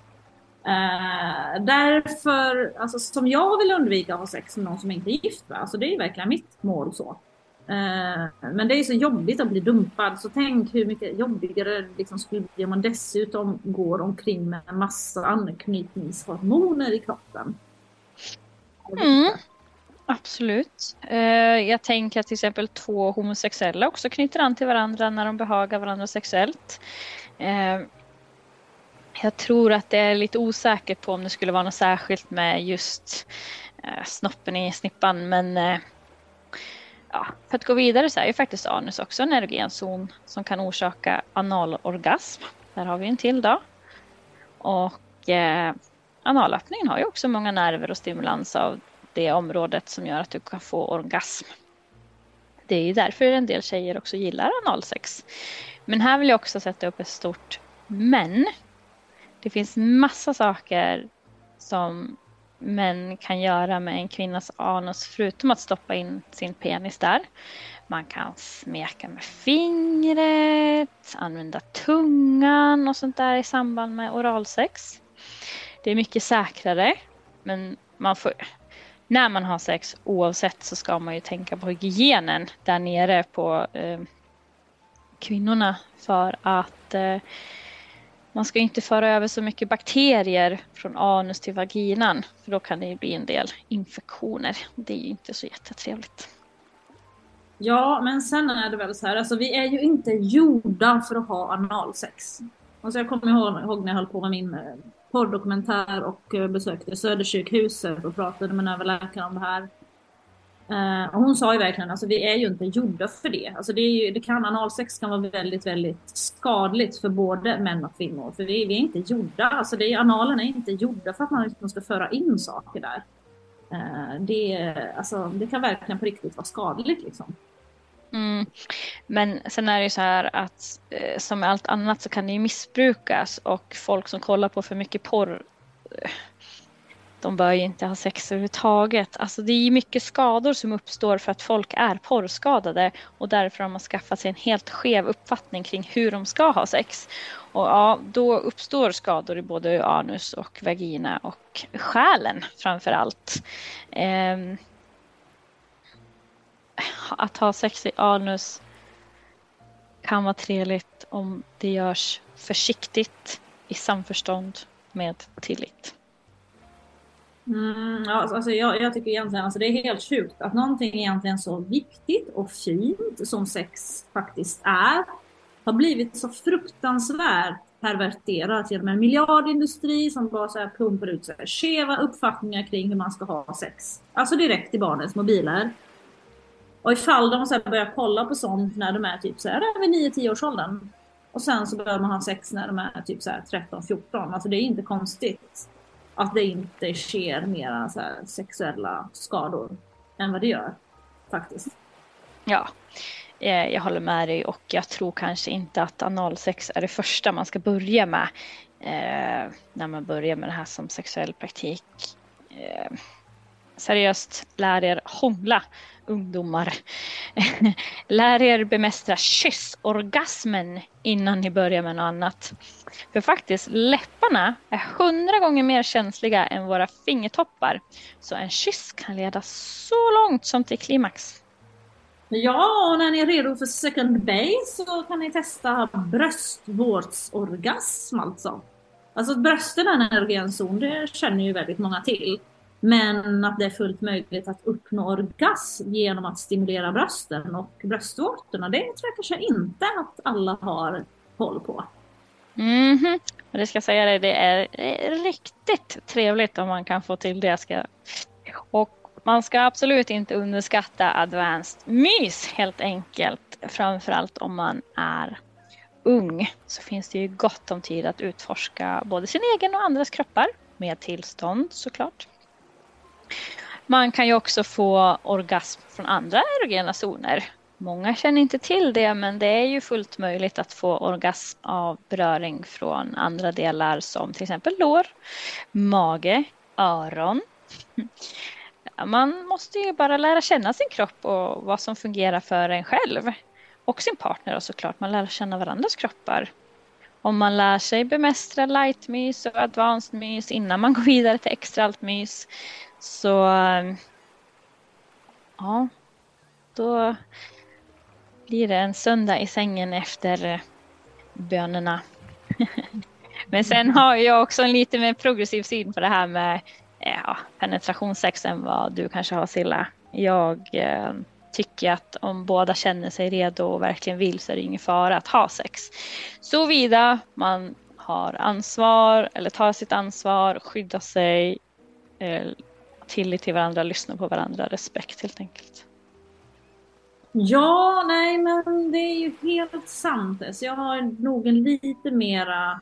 Uh, därför, alltså som jag vill undvika att ha sex med någon som inte är gift va? alltså det är verkligen mitt mål så. Eh, men det är så jobbigt att bli dumpad, så tänk hur mycket jobbigare det liksom skulle bli om man dessutom går omkring med en massa anknytningshormoner i kroppen. Mm. Absolut. Eh, jag tänker att till exempel två homosexuella också knyter an till varandra när de behagar varandra sexuellt. Eh, jag tror att det är lite osäkert på om det skulle vara något särskilt med just snoppen i snippan men eh, ja, för att gå vidare så är ju faktiskt anus också en erogen zon som kan orsaka analorgasm. Där har vi en till då. Och eh, analöppningen har ju också många nerver och stimulans av det området som gör att du kan få orgasm. Det är ju därför en del tjejer också gillar analsex. Men här vill jag också sätta upp ett stort men. Det finns massa saker som män kan göra med en kvinnas anus förutom att stoppa in sin penis där. Man kan smeka med fingret, använda tungan och sånt där i samband med oralsex. Det är mycket säkrare men man får, när man har sex oavsett så ska man ju tänka på hygienen där nere på eh, kvinnorna för att eh, man ska inte föra över så mycket bakterier från anus till vaginan för då kan det bli en del infektioner. Det är ju inte så jättetrevligt. Ja, men sen är det väl så här, alltså vi är ju inte gjorda för att ha analsex. Alltså jag kommer ihåg när jag höll på med min eh, porrdokumentär och eh, besökte Södersjukhuset och pratade med en överläkare om det här. Uh, och hon sa ju verkligen, alltså vi är ju inte gjorda för det. Alltså det, är ju, det kan, analsex kan vara väldigt, väldigt skadligt för både män och kvinnor. För vi, vi är inte gjorda, alltså det, analen är inte gjorda för att man liksom ska föra in saker där. Uh, det, alltså, det kan verkligen på riktigt vara skadligt liksom. Mm. Men sen är det ju så här att eh, som med allt annat så kan det ju missbrukas och folk som kollar på för mycket porr eh, de bör ju inte ha sex överhuvudtaget. Alltså det är ju mycket skador som uppstår för att folk är porrskadade och därför har man skaffat sig en helt skev uppfattning kring hur de ska ha sex. Och ja, då uppstår skador i både anus och vagina och själen framför allt. Eh, att ha sex i anus kan vara trevligt om det görs försiktigt i samförstånd med tillit. Mm, alltså, alltså jag, jag, tycker egentligen alltså det är helt sjukt att någonting egentligen så viktigt och fint som sex faktiskt är har blivit så fruktansvärt perverterat genom en miljardindustri som bara så här pumpar ut så här skeva uppfattningar kring hur man ska ha sex. Alltså direkt i barnens mobiler. Och ifall de så börjar kolla på sånt när de är typ så här, över 9-10 års åldern. Och sen så börjar man ha sex när de är typ så 13-14. Alltså det är inte konstigt att det inte sker mera så sexuella skador än vad det gör faktiskt. Ja, eh, jag håller med dig och jag tror kanske inte att analsex är det första man ska börja med eh, när man börjar med det här som sexuell praktik. Eh, Seriöst, lär er hångla ungdomar. Lär er bemästra kyssorgasmen innan ni börjar med något annat. För faktiskt, läpparna är hundra gånger mer känsliga än våra fingertoppar. Så en kyss kan leda så långt som till klimax. Ja, och när ni är redo för second base så kan ni testa bröstvårdsorgasm alltså. Alltså brösten är en erogen zon, det känner ju väldigt många till. Men att det är fullt möjligt att uppnå orgasm genom att stimulera brösten och bröstvårtorna, det tror jag kanske inte att alla har koll på. Mm -hmm. Det ska säga det, det är riktigt trevligt om man kan få till det. Ska... Och man ska absolut inte underskatta advanced mys helt enkelt. Framförallt om man är ung så finns det ju gott om tid att utforska både sin egen och andras kroppar med tillstånd såklart. Man kan ju också få orgasm från andra erogena zoner. Många känner inte till det men det är ju fullt möjligt att få orgasm av beröring från andra delar som till exempel lår, mage, öron. Man måste ju bara lära känna sin kropp och vad som fungerar för en själv. Och sin partner såklart, man lär känna varandras kroppar. Om man lär sig bemästra light-mys och advanced mys innan man går vidare till extra allt mys så eh, ja, då blir det en söndag i sängen efter eh, bönerna. Men sen har jag också en lite mer progressiv syn på det här med eh, ja, penetrationssex än vad du kanske har Silla. Jag eh, tycker att om båda känner sig redo och verkligen vill så är det ingen fara att ha sex. Såvida man har ansvar eller tar sitt ansvar, skyddar sig, eh, tillit till varandra, lyssnar på varandra, respekt helt enkelt. Ja, nej men det är ju helt sant. Så jag har nog en lite mera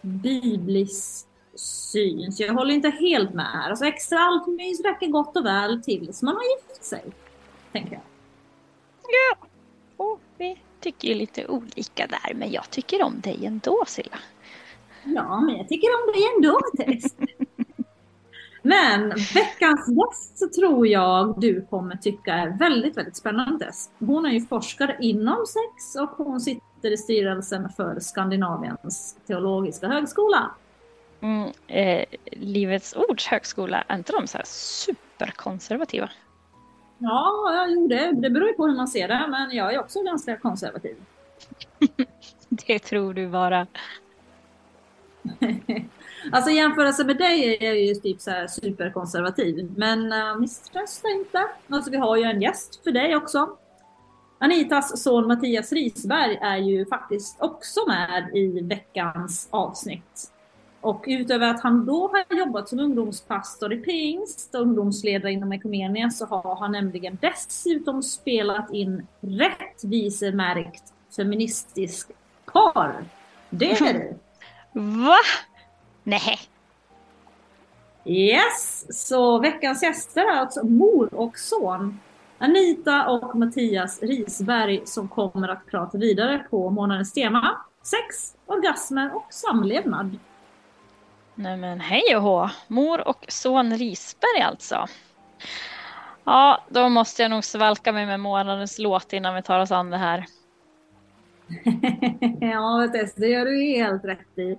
biblisk syn. Så jag håller inte helt med här. Alltså extra altmys räcker gott och väl tills man har gift sig. Tänker jag. Ja, och vi tycker ju lite olika där, men jag tycker om dig ändå Silla. Ja, men jag tycker om dig ändå Tess. Men veckans gäst tror jag du kommer tycka är väldigt, väldigt spännande. Hon är ju forskare inom sex och hon sitter i styrelsen för Skandinaviens teologiska högskola. Mm, eh, Livets Ords högskola, är inte de så här superkonservativa? Ja, jo, det, det beror ju på hur man ser det, men jag är också ganska konservativ. det tror du bara. alltså jämförelse med dig är jag ju typ så här superkonservativ. Men eh, uh, misströsta inte. Alltså vi har ju en gäst för dig också. Anitas son Mattias Risberg är ju faktiskt också med i veckans avsnitt. Och utöver att han då har jobbat som ungdomspastor i pingst och ungdomsledare inom Ekumenia så har han nämligen dessutom spelat in rättvisemärkt feministisk porr. Det är det. Va? Nej. Yes, så veckans gäster är alltså mor och son. Anita och Mattias Risberg som kommer att prata vidare på månadens tema. Sex, orgasmer och samlevnad. Nej men hej och hå! Mor och son Risberg alltså. Ja, då måste jag nog svalka mig med månadens låt innan vi tar oss an det här. ja, det gör du helt rätt i.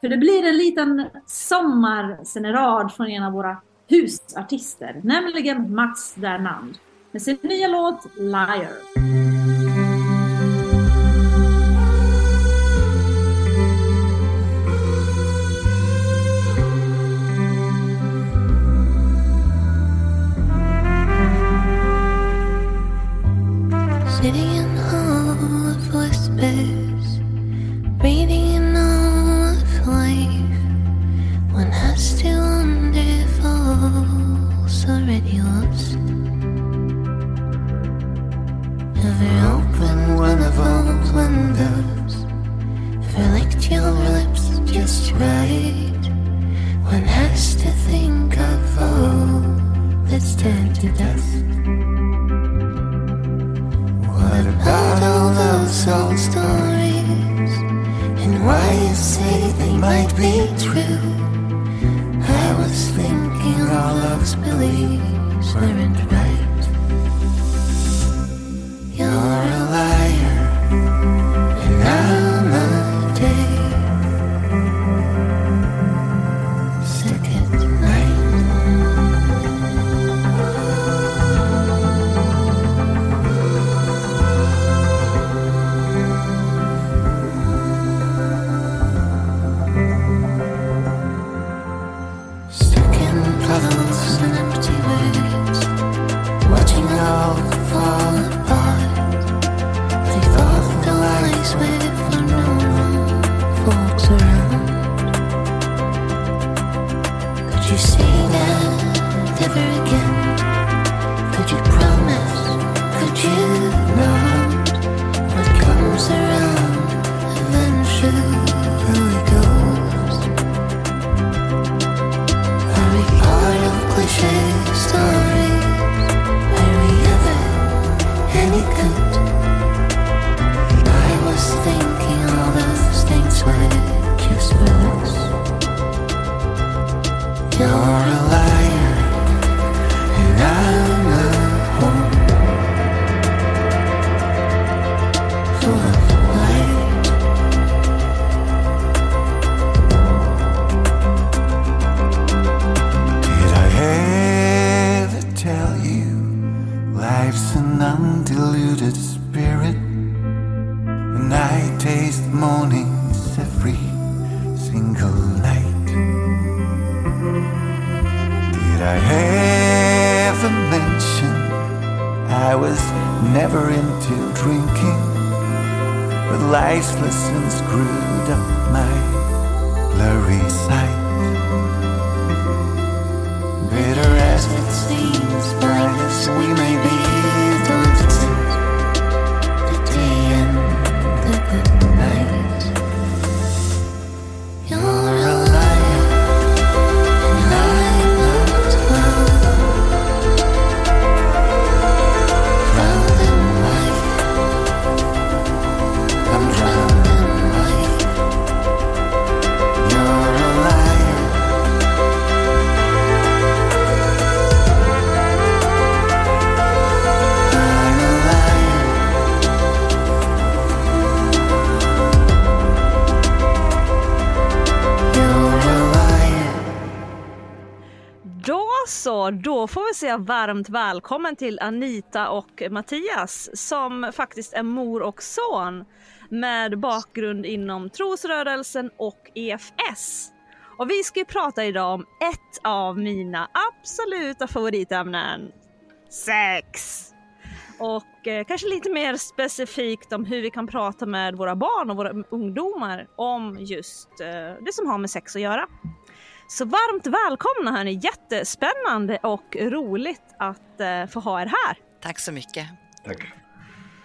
För det blir en liten sommarsenerad från en av våra husartister, nämligen Mats Dernand med sin nya låt Liar. Priceless and screwed up man. Jag varmt välkommen till Anita och Mattias som faktiskt är mor och son med bakgrund inom trosrörelsen och EFS. Och vi ska ju prata idag om ett av mina absoluta favoritämnen. Sex! Och eh, kanske lite mer specifikt om hur vi kan prata med våra barn och våra ungdomar om just eh, det som har med sex att göra. Så varmt välkomna hörni, jättespännande och roligt att eh, få ha er här. Tack så mycket. Tack.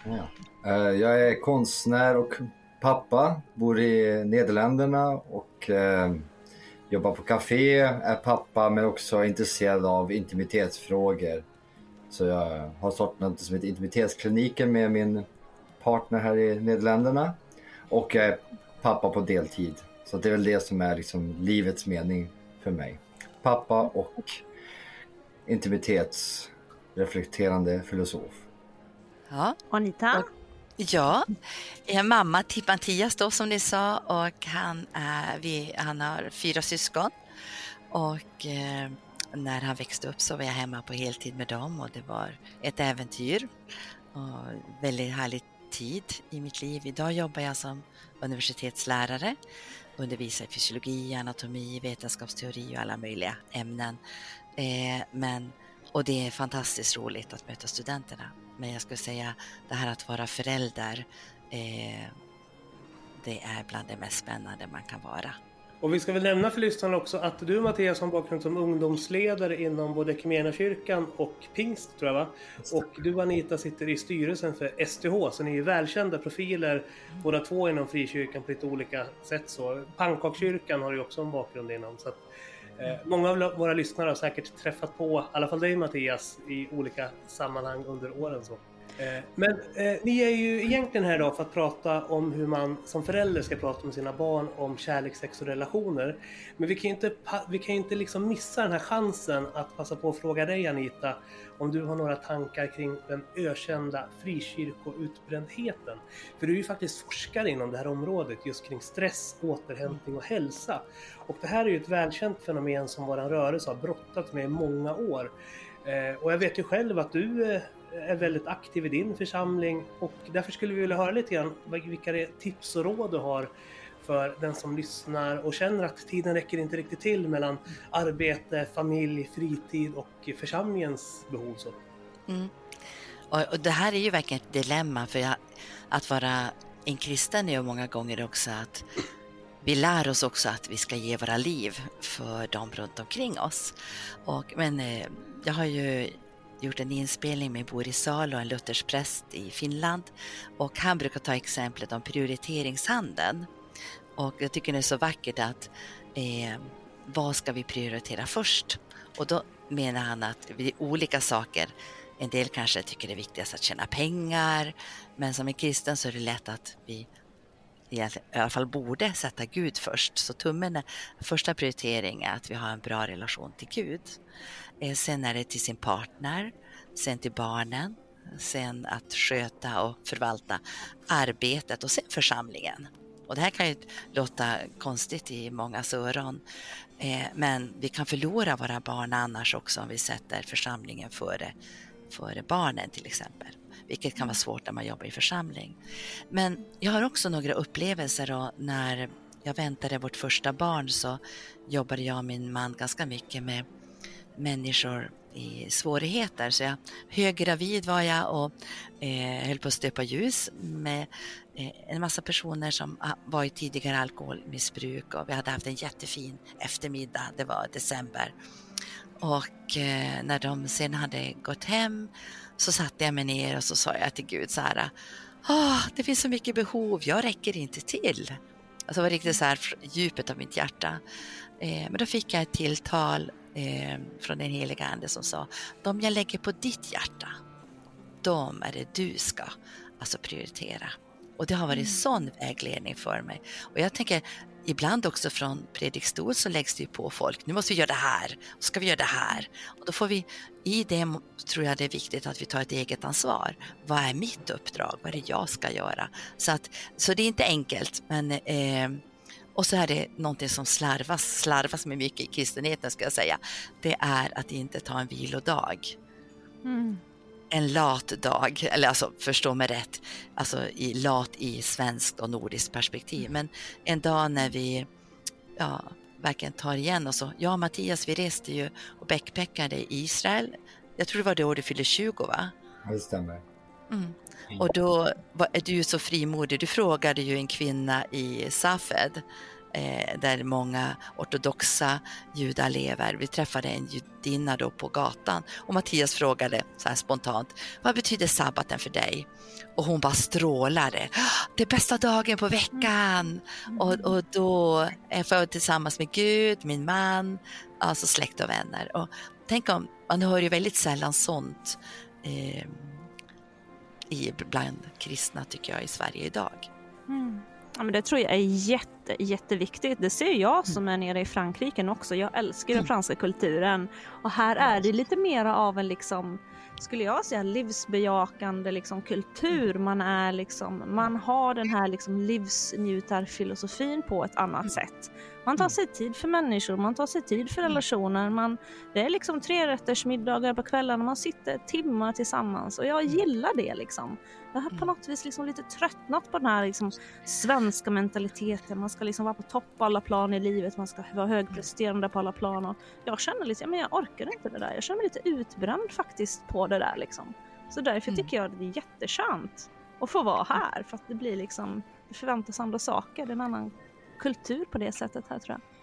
Ja. Eh, Jag är konstnär och pappa, bor i Nederländerna och eh, jobbar på café, är pappa men också intresserad av intimitetsfrågor. Så jag har startat något som heter Intimitetskliniken med min partner här i Nederländerna och jag är pappa på deltid. Så det är väl det som är liksom livets mening för mig. Pappa och intimitetsreflekterande filosof. Ja, Anita? ja. jag är mamma till Mattias då som ni sa och han, är, vi, han har fyra syskon. Och eh, när han växte upp så var jag hemma på heltid med dem och det var ett äventyr och väldigt härlig tid i mitt liv. Idag jobbar jag som universitetslärare, undervisar i fysiologi, anatomi, vetenskapsteori och alla möjliga ämnen. Eh, men, och det är fantastiskt roligt att möta studenterna. Men jag skulle säga det här att vara förälder, eh, det är bland det mest spännande man kan vara. Och vi ska väl nämna för lyssnarna också att du Mattias har bakgrund som ungdomsledare inom både kyrkan och pingst tror jag va? Och du Anita sitter i styrelsen för STH så ni är välkända profiler båda två inom frikyrkan på lite olika sätt så. Pannkakkyrkan har ju också en bakgrund inom så att eh, Många av våra lyssnare har säkert träffat på, i alla fall dig Mattias, i olika sammanhang under åren. Så. Eh, men eh, ni är ju egentligen här idag för att prata om hur man som förälder ska prata med sina barn om kärlek, sex och relationer. Men vi kan ju inte, vi kan ju inte liksom missa den här chansen att passa på att fråga dig Anita om du har några tankar kring den ökända frikyrkoutbrändheten. För du är ju faktiskt forskare inom det här området just kring stress, återhämtning och hälsa. Och det här är ju ett välkänt fenomen som våran rörelse har brottats med i många år. Eh, och jag vet ju själv att du eh, är väldigt aktiv i din församling och därför skulle vi vilja höra lite grann vilka tips och råd du har för den som lyssnar och känner att tiden räcker inte riktigt till mellan arbete, familj, fritid och församlingens behov. Så. Mm. Och, och det här är ju verkligen ett dilemma för jag, att vara en kristen är ju många gånger också att vi lär oss också att vi ska ge våra liv för dem runt omkring oss. Och, men eh, jag har ju gjort en inspelning med Boris Salo, en luthersk präst i Finland. Och han brukar ta exemplet om prioriteringshandeln. Och jag tycker det är så vackert att eh, vad ska vi prioritera först? Och då menar han att det är olika saker. En del kanske tycker det är viktigast att tjäna pengar, men som en kristen så är det lätt att vi i alla fall borde sätta Gud först. Så tummen är första prioritering är att vi har en bra relation till Gud senare Sen är det till sin partner, sen till barnen, sen att sköta och förvalta arbetet och sen församlingen. Och det här kan ju låta konstigt i mångas öron, eh, men vi kan förlora våra barn annars också om vi sätter församlingen före, före barnen till exempel. Vilket kan vara svårt när man jobbar i församling. Men jag har också några upplevelser och när jag väntade vårt första barn så jobbade jag och min man ganska mycket med människor i svårigheter. Så jag, höggravid var jag och eh, höll på att stöpa ljus med eh, en massa personer som ah, var i tidigare alkoholmissbruk och vi hade haft en jättefin eftermiddag, det var december. Och eh, när de sen hade gått hem så satte jag mig ner och så sa jag till Gud så här, oh, det finns så mycket behov, jag räcker inte till. Alltså det var riktigt så här djupet av mitt hjärta. Eh, men då fick jag ett tilltal eh, från den heliga Ande som sa, de jag lägger på ditt hjärta, de är det du ska alltså prioritera. Och det har varit sån vägledning för mig. Och jag tänker, ibland också från predikstol så läggs det ju på folk, nu måste vi göra det här, ska vi göra det här. Och då får vi, i det tror jag det är viktigt att vi tar ett eget ansvar. Vad är mitt uppdrag? Vad är det jag ska göra? Så, att, så det är inte enkelt, men eh, och så är det någonting som slarvas, slarvas med mycket i kristenheten ska jag säga. Det är att inte ta en vilodag. Mm. En lat dag, eller alltså förstå mig rätt, alltså i lat i svenskt och nordiskt perspektiv. Men en dag när vi ja, verkligen tar igen oss. Jag och Mattias, vi reste ju och backpackade i Israel. Jag tror det var det år du fyllde 20 va? Ja, det stämmer. Mm. Och då är du så frimodig. Du frågade ju en kvinna i Safed eh, där många ortodoxa judar lever. Vi träffade en judinna då på gatan och Mattias frågade så här spontant, vad betyder sabbaten för dig? Och hon bara strålade. Det är bästa dagen på veckan. Och, och då jag tillsammans med Gud, min man, alltså släkt och vänner. Och tänk om, man hör ju väldigt sällan sånt eh, i, bland kristna tycker jag i Sverige idag. Mm. Ja, men det tror jag är jätte, jätteviktigt. Det ser jag som är nere i Frankrike också. Jag älskar den franska kulturen. Och här är det lite mera av en liksom, skulle jag säga, livsbejakande liksom, kultur. Man, är liksom, man har den här liksom, livsnjutarfilosofin på ett annat sätt. Man tar sig tid för människor, man tar sig tid för relationer. Man, det är liksom trerättersmiddagar på kvällarna, man sitter timmar tillsammans och jag gillar det. Liksom. Jag har på något vis liksom lite tröttnat på den här liksom, svenska mentaliteten. Man ska liksom vara på topp på alla plan i livet, man ska vara högpresterande på alla plan. Och jag känner lite, men jag orkar inte det där. Jag känner mig lite utbränd faktiskt på det där. Liksom. Så därför Mm. tycker jag att det är jätteskönt att få vara här. För att det blir liksom, det förväntas andra saker. Det är en annan kultur på det sättet här tror jag.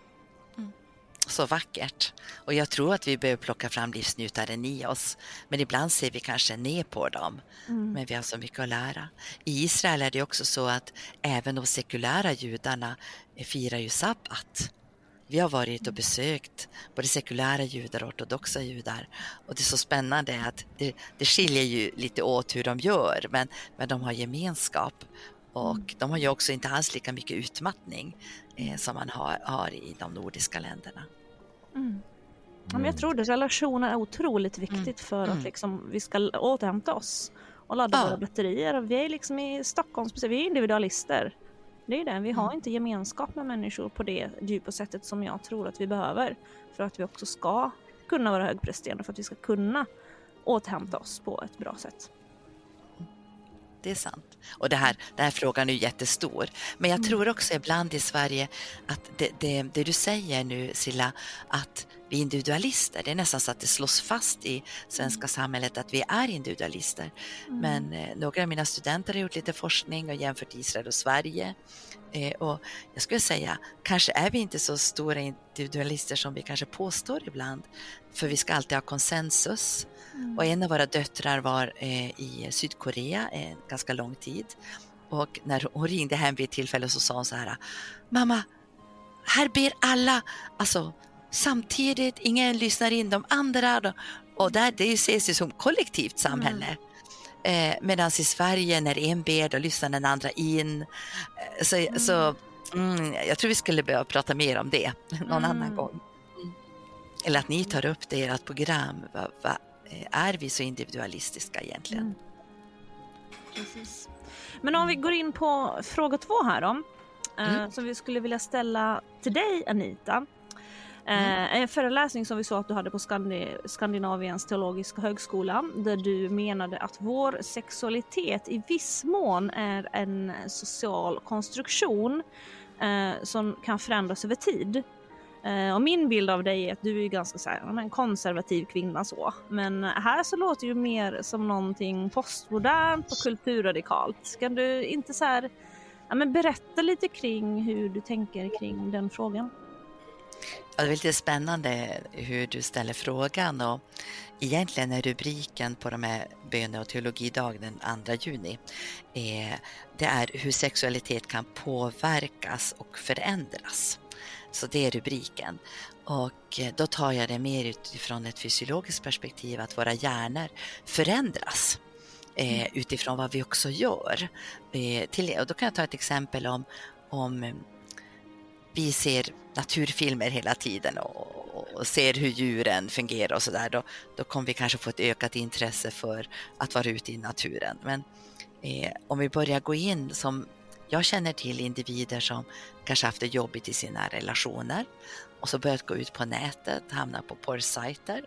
Så vackert. Och jag tror att vi behöver plocka fram livsnjutaren i oss. Men ibland ser vi kanske ner på dem. Mm. Men vi har så mycket att lära. I Israel är det också så att även de sekulära judarna firar ju sabbat. Vi har varit och besökt både sekulära judar och ortodoxa judar. Och det är så spännande att det, det skiljer ju lite åt hur de gör, men, men de har gemenskap. Och de har ju också inte alls lika mycket utmattning eh, som man har, har i de nordiska länderna. Mm. Ja, men jag tror det. Relationer är otroligt viktigt för att Mm. liksom, vi ska återhämta oss och ladda Ja. våra batterier. Vi är liksom i Stockholm, vi är individualister. Det är det. Vi har inte gemenskap med människor på det djupa sättet som jag tror att vi behöver för att vi också ska kunna vara högpresterande, för att vi ska kunna återhämta oss på ett bra sätt. Det är sant. Och det här, den här frågan är jättestor. Men jag tror också ibland i Sverige att det, det, det du säger nu Silla, att vi är individualister, det är nästan så att det slås fast i svenska samhället att vi är individualister. Men eh, några av mina studenter har gjort lite forskning och jämfört Israel och Sverige. Eh, och jag skulle säga, kanske är vi inte så stora individualister som vi kanske påstår ibland. För vi ska alltid ha konsensus. Och en av våra döttrar var eh, i Sydkorea en ganska lång tid. Och när hon ringde hem vid ett tillfälle så sa hon så här, mamma, här ber alla, alltså samtidigt, ingen lyssnar in de andra. Och där, det ses ju som kollektivt samhälle. Eh, Medan i Sverige när en ber, då lyssnar den andra in. Eh, så, så mm, jag tror vi skulle behöva prata mer om det någon annan Mm. gång. Mm. Eller att ni tar upp det i ert program. Va, va, eh, är vi så individualistiska egentligen? Mm. Precis. Men om vi går in på fråga två här då. eh, Mm. Som vi skulle vilja ställa till dig Anita. Mm. En föreläsning som vi såg att du hade på Skandi- Skandinaviens teologiska högskola där du menade att vår sexualitet i viss mån är en social konstruktion eh, som kan förändras över tid. Eh, och min bild av dig är att du är ganska så här, en konservativ kvinna så. Men här så låter du mer som någonting postmodernt och kulturradikalt. Kan du inte så här, ja, men berätta lite kring hur du tänker kring den frågan? Ja, det är lite spännande hur du ställer frågan och egentligen är rubriken på de här böne och teologidag den 2 juni eh, det är hur sexualitet kan påverkas och förändras. Så det är rubriken. Och eh, då tar jag det mer utifrån ett fysiologiskt perspektiv att våra hjärnor förändras eh, utifrån vad vi också gör. Eh, till, och då kan jag ta ett exempel om, om vi ser naturfilmer hela tiden och, och ser hur djuren fungerar och sådär, då, då kommer vi kanske få ett ökat intresse för att vara ute i naturen. Men eh, om vi börjar gå in som jag känner till individer som kanske haft det jobbigt i sina relationer och så börjat gå ut på nätet, hamna på porrsajter.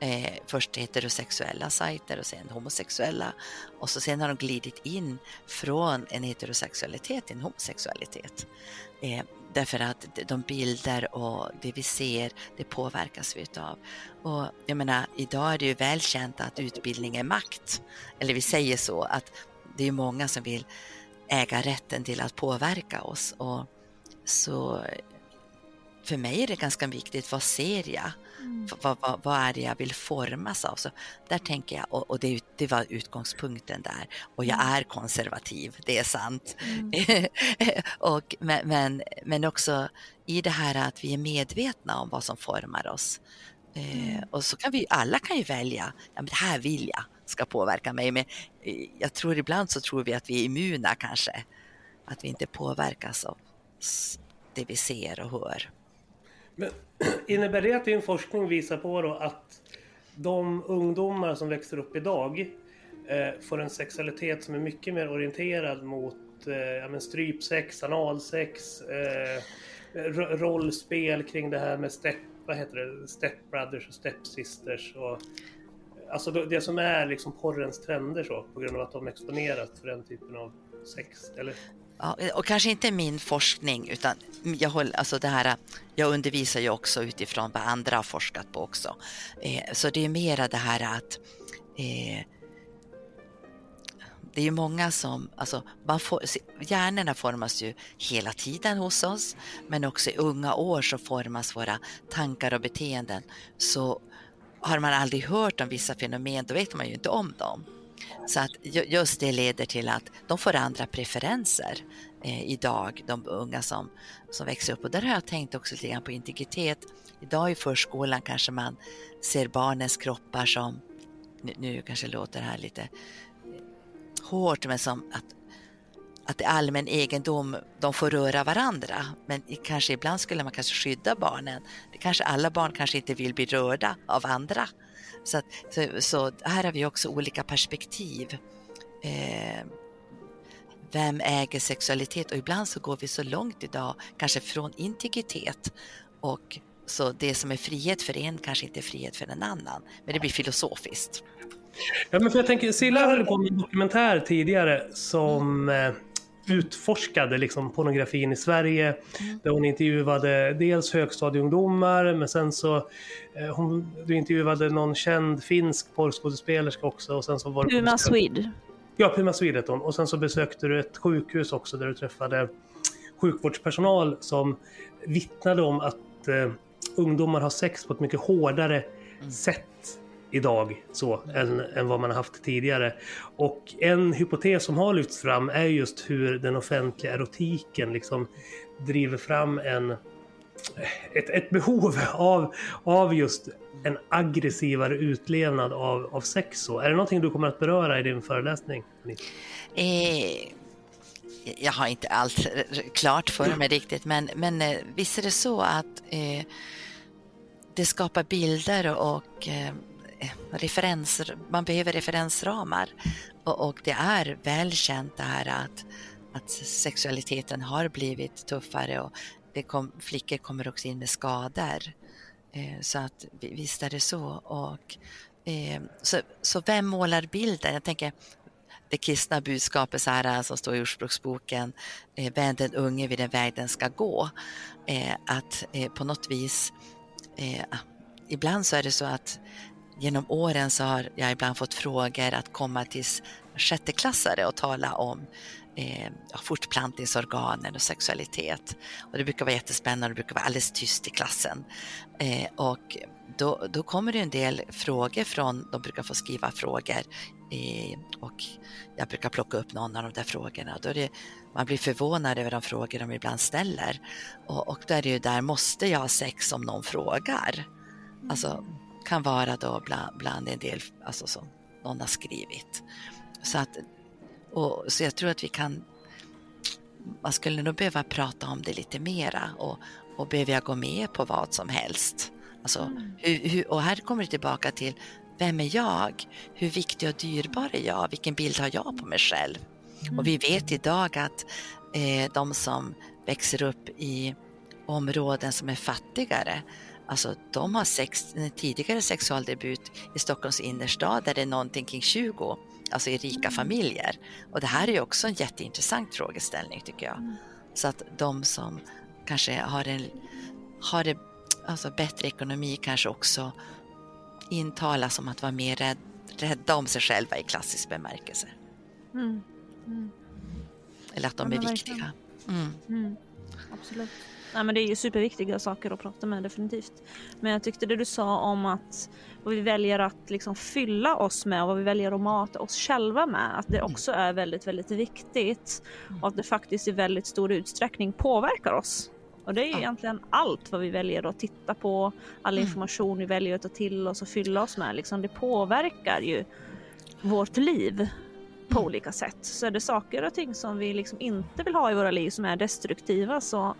Eh, först heterosexuella sajter och sen homosexuella och så sen har de glidit in från en heterosexualitet till en homosexualitet. Eh, därför att de bilder och det vi ser, det påverkas vi utav. Och jag menar, idag är det ju välkänt att utbildning är makt. Eller vi säger så, att det är många som vill äga rätten till att påverka oss. Och så för mig är det ganska viktigt, vad ser jag? Mm. Vad, vad, vad, är det jag vill formas av? Så där tänker jag, och, och det, det, var utgångspunkten där. Och jag mm. är konservativ, det är sant. Mm. och, men, men, men, också i det här att vi är medvetna om vad som formar oss. Eh, mm. och så kan vi, alla kan ju välja, ja, men det här vill jag ska påverka mig. Men eh, jag tror ibland så tror vi att vi är immuna kanske. Att vi inte påverkas av det vi ser och hör. Men innebär det att din forskning visar på då att de ungdomar som växer upp idag eh, får en sexualitet som är mycket mer orienterad mot eh, ja, men strypsex, analsex, eh, rollspel kring det här med step, vad heter det, stepbrothers och stepsisters och eh, Alltså det som är liksom porrens trender så på grund av att de exponeras för den typen av sex, eller? Ja, och kanske inte min forskning utan jag, håller, alltså det här, jag undervisar ju också utifrån vad andra har forskat på också. Eh, så det är mera det här att eh, det är ju många som, alltså man får, hjärnorna formas ju hela tiden hos oss men också i unga år så formas våra tankar och beteenden. Så har man aldrig hört om vissa fenomen då vet man ju inte om dem. Så att just det leder till att de får andra preferenser eh, idag, de unga som, som växer upp. Och där har jag tänkt också lite grann på integritet. Idag i förskolan kanske man ser barnens kroppar som, nu, nu kanske låter det här lite eh, hårt, men som att, att det är allmän egendom, de får röra varandra. Men kanske ibland skulle man kanske skydda barnen. Det kanske alla barn kanske inte vill bli rörda av andra. Så, att, så, så, här har vi också olika perspektiv. Eh, vem äger sexualitet? Och ibland så går vi så långt idag, kanske från integritet och så det som är frihet för en kanske inte är frihet för en annan. Men det blir filosofiskt. Ja, men för jag tänker, Silla höll på med en dokumentär tidigare som mm. Utforskade liksom pornografin i Sverige. Mm. Där hon intervjuade dels högstadieungdomar men sen så eh, hon, du intervjuade någon känd finsk porrskådespelerska också. Och sen så var Puma Swede. Ja, Puma Swede hon. Och sen så besökte du ett sjukhus också där du träffade sjukvårdspersonal som vittnade om att eh, ungdomar har sex på ett mycket hårdare mm. sätt idag så än, än vad man har haft tidigare. Och en hypotes som har lyfts fram är just hur den offentliga erotiken liksom driver fram en, ett, ett behov av, av just en aggressivare utlevnad av, av sex. Så. Är det någonting du kommer att beröra i din föreläsning? Eh, jag har inte allt klart för mig riktigt, men, men eh, visst är det så att eh, det skapar bilder och eh, referenser, man behöver referensramar. Och, och, det är välkänt det här att, att sexualiteten har blivit tuffare och det kom, flickor kommer också in med skador. Eh, så att visst är det så. Och, eh, så, så vem målar bilden? Jag tänker, det kristna budskapet så här, eh, som står i Ordspråksboken, eh, vänd den unge vid den väg den ska gå. Eh, att eh, på något vis, eh, ibland så är det så att genom åren så har jag ibland fått frågor att komma till sjätteklassare och tala om eh, fortplantningsorganen och sexualitet. Och det brukar vara jättespännande, det brukar vara alldeles tyst i klassen. Eh, och då, då kommer det en del frågor från, de brukar få skriva frågor eh, och jag brukar plocka upp någon av de där frågorna. Då är det, man blir förvånad över de frågor de ibland ställer. Och, och då är det ju där, måste jag ha sex om någon frågar? Alltså, kan vara då bland, bland en del, alltså som någon har skrivit. Så att och, så jag tror att vi kan, man skulle nog behöva prata om det lite mera och, och behöver jag gå med på vad som helst? Alltså, mm. hur, hur, och här kommer det tillbaka till, vem är jag? Hur viktig och dyrbar är jag? Vilken bild har jag på mig själv? Mm. Och vi vet idag att eh, de som växer upp i områden som är fattigare, alltså de har sex, tidigare sexualdebut i Stockholms innerstad där det är någonting kring 20 alltså i rika familjer. Och det här är ju också en jätteintressant frågeställning tycker jag. Mm. Så att de som kanske har en har det, alltså bättre ekonomi kanske också intalas om att vara mer rädd, rädda om sig själva i klassisk bemärkelse. Mm. Mm. Eller att de ja, är viktiga. Mm. mm. Absolut. Nej, men det är ju superviktiga saker att prata med definitivt. Men jag tyckte det du sa om att vad vi väljer att liksom fylla oss med och vad vi väljer att mata oss själva med, att det också är väldigt, väldigt viktigt och att det faktiskt i väldigt stor utsträckning påverkar oss. Och det är ju egentligen allt vad vi väljer att titta på, all mm. information vi väljer att ta till oss och fylla oss med. Liksom, det påverkar ju vårt liv på mm. olika sätt. Så är det saker och ting som vi liksom inte vill ha i våra liv som är destruktiva så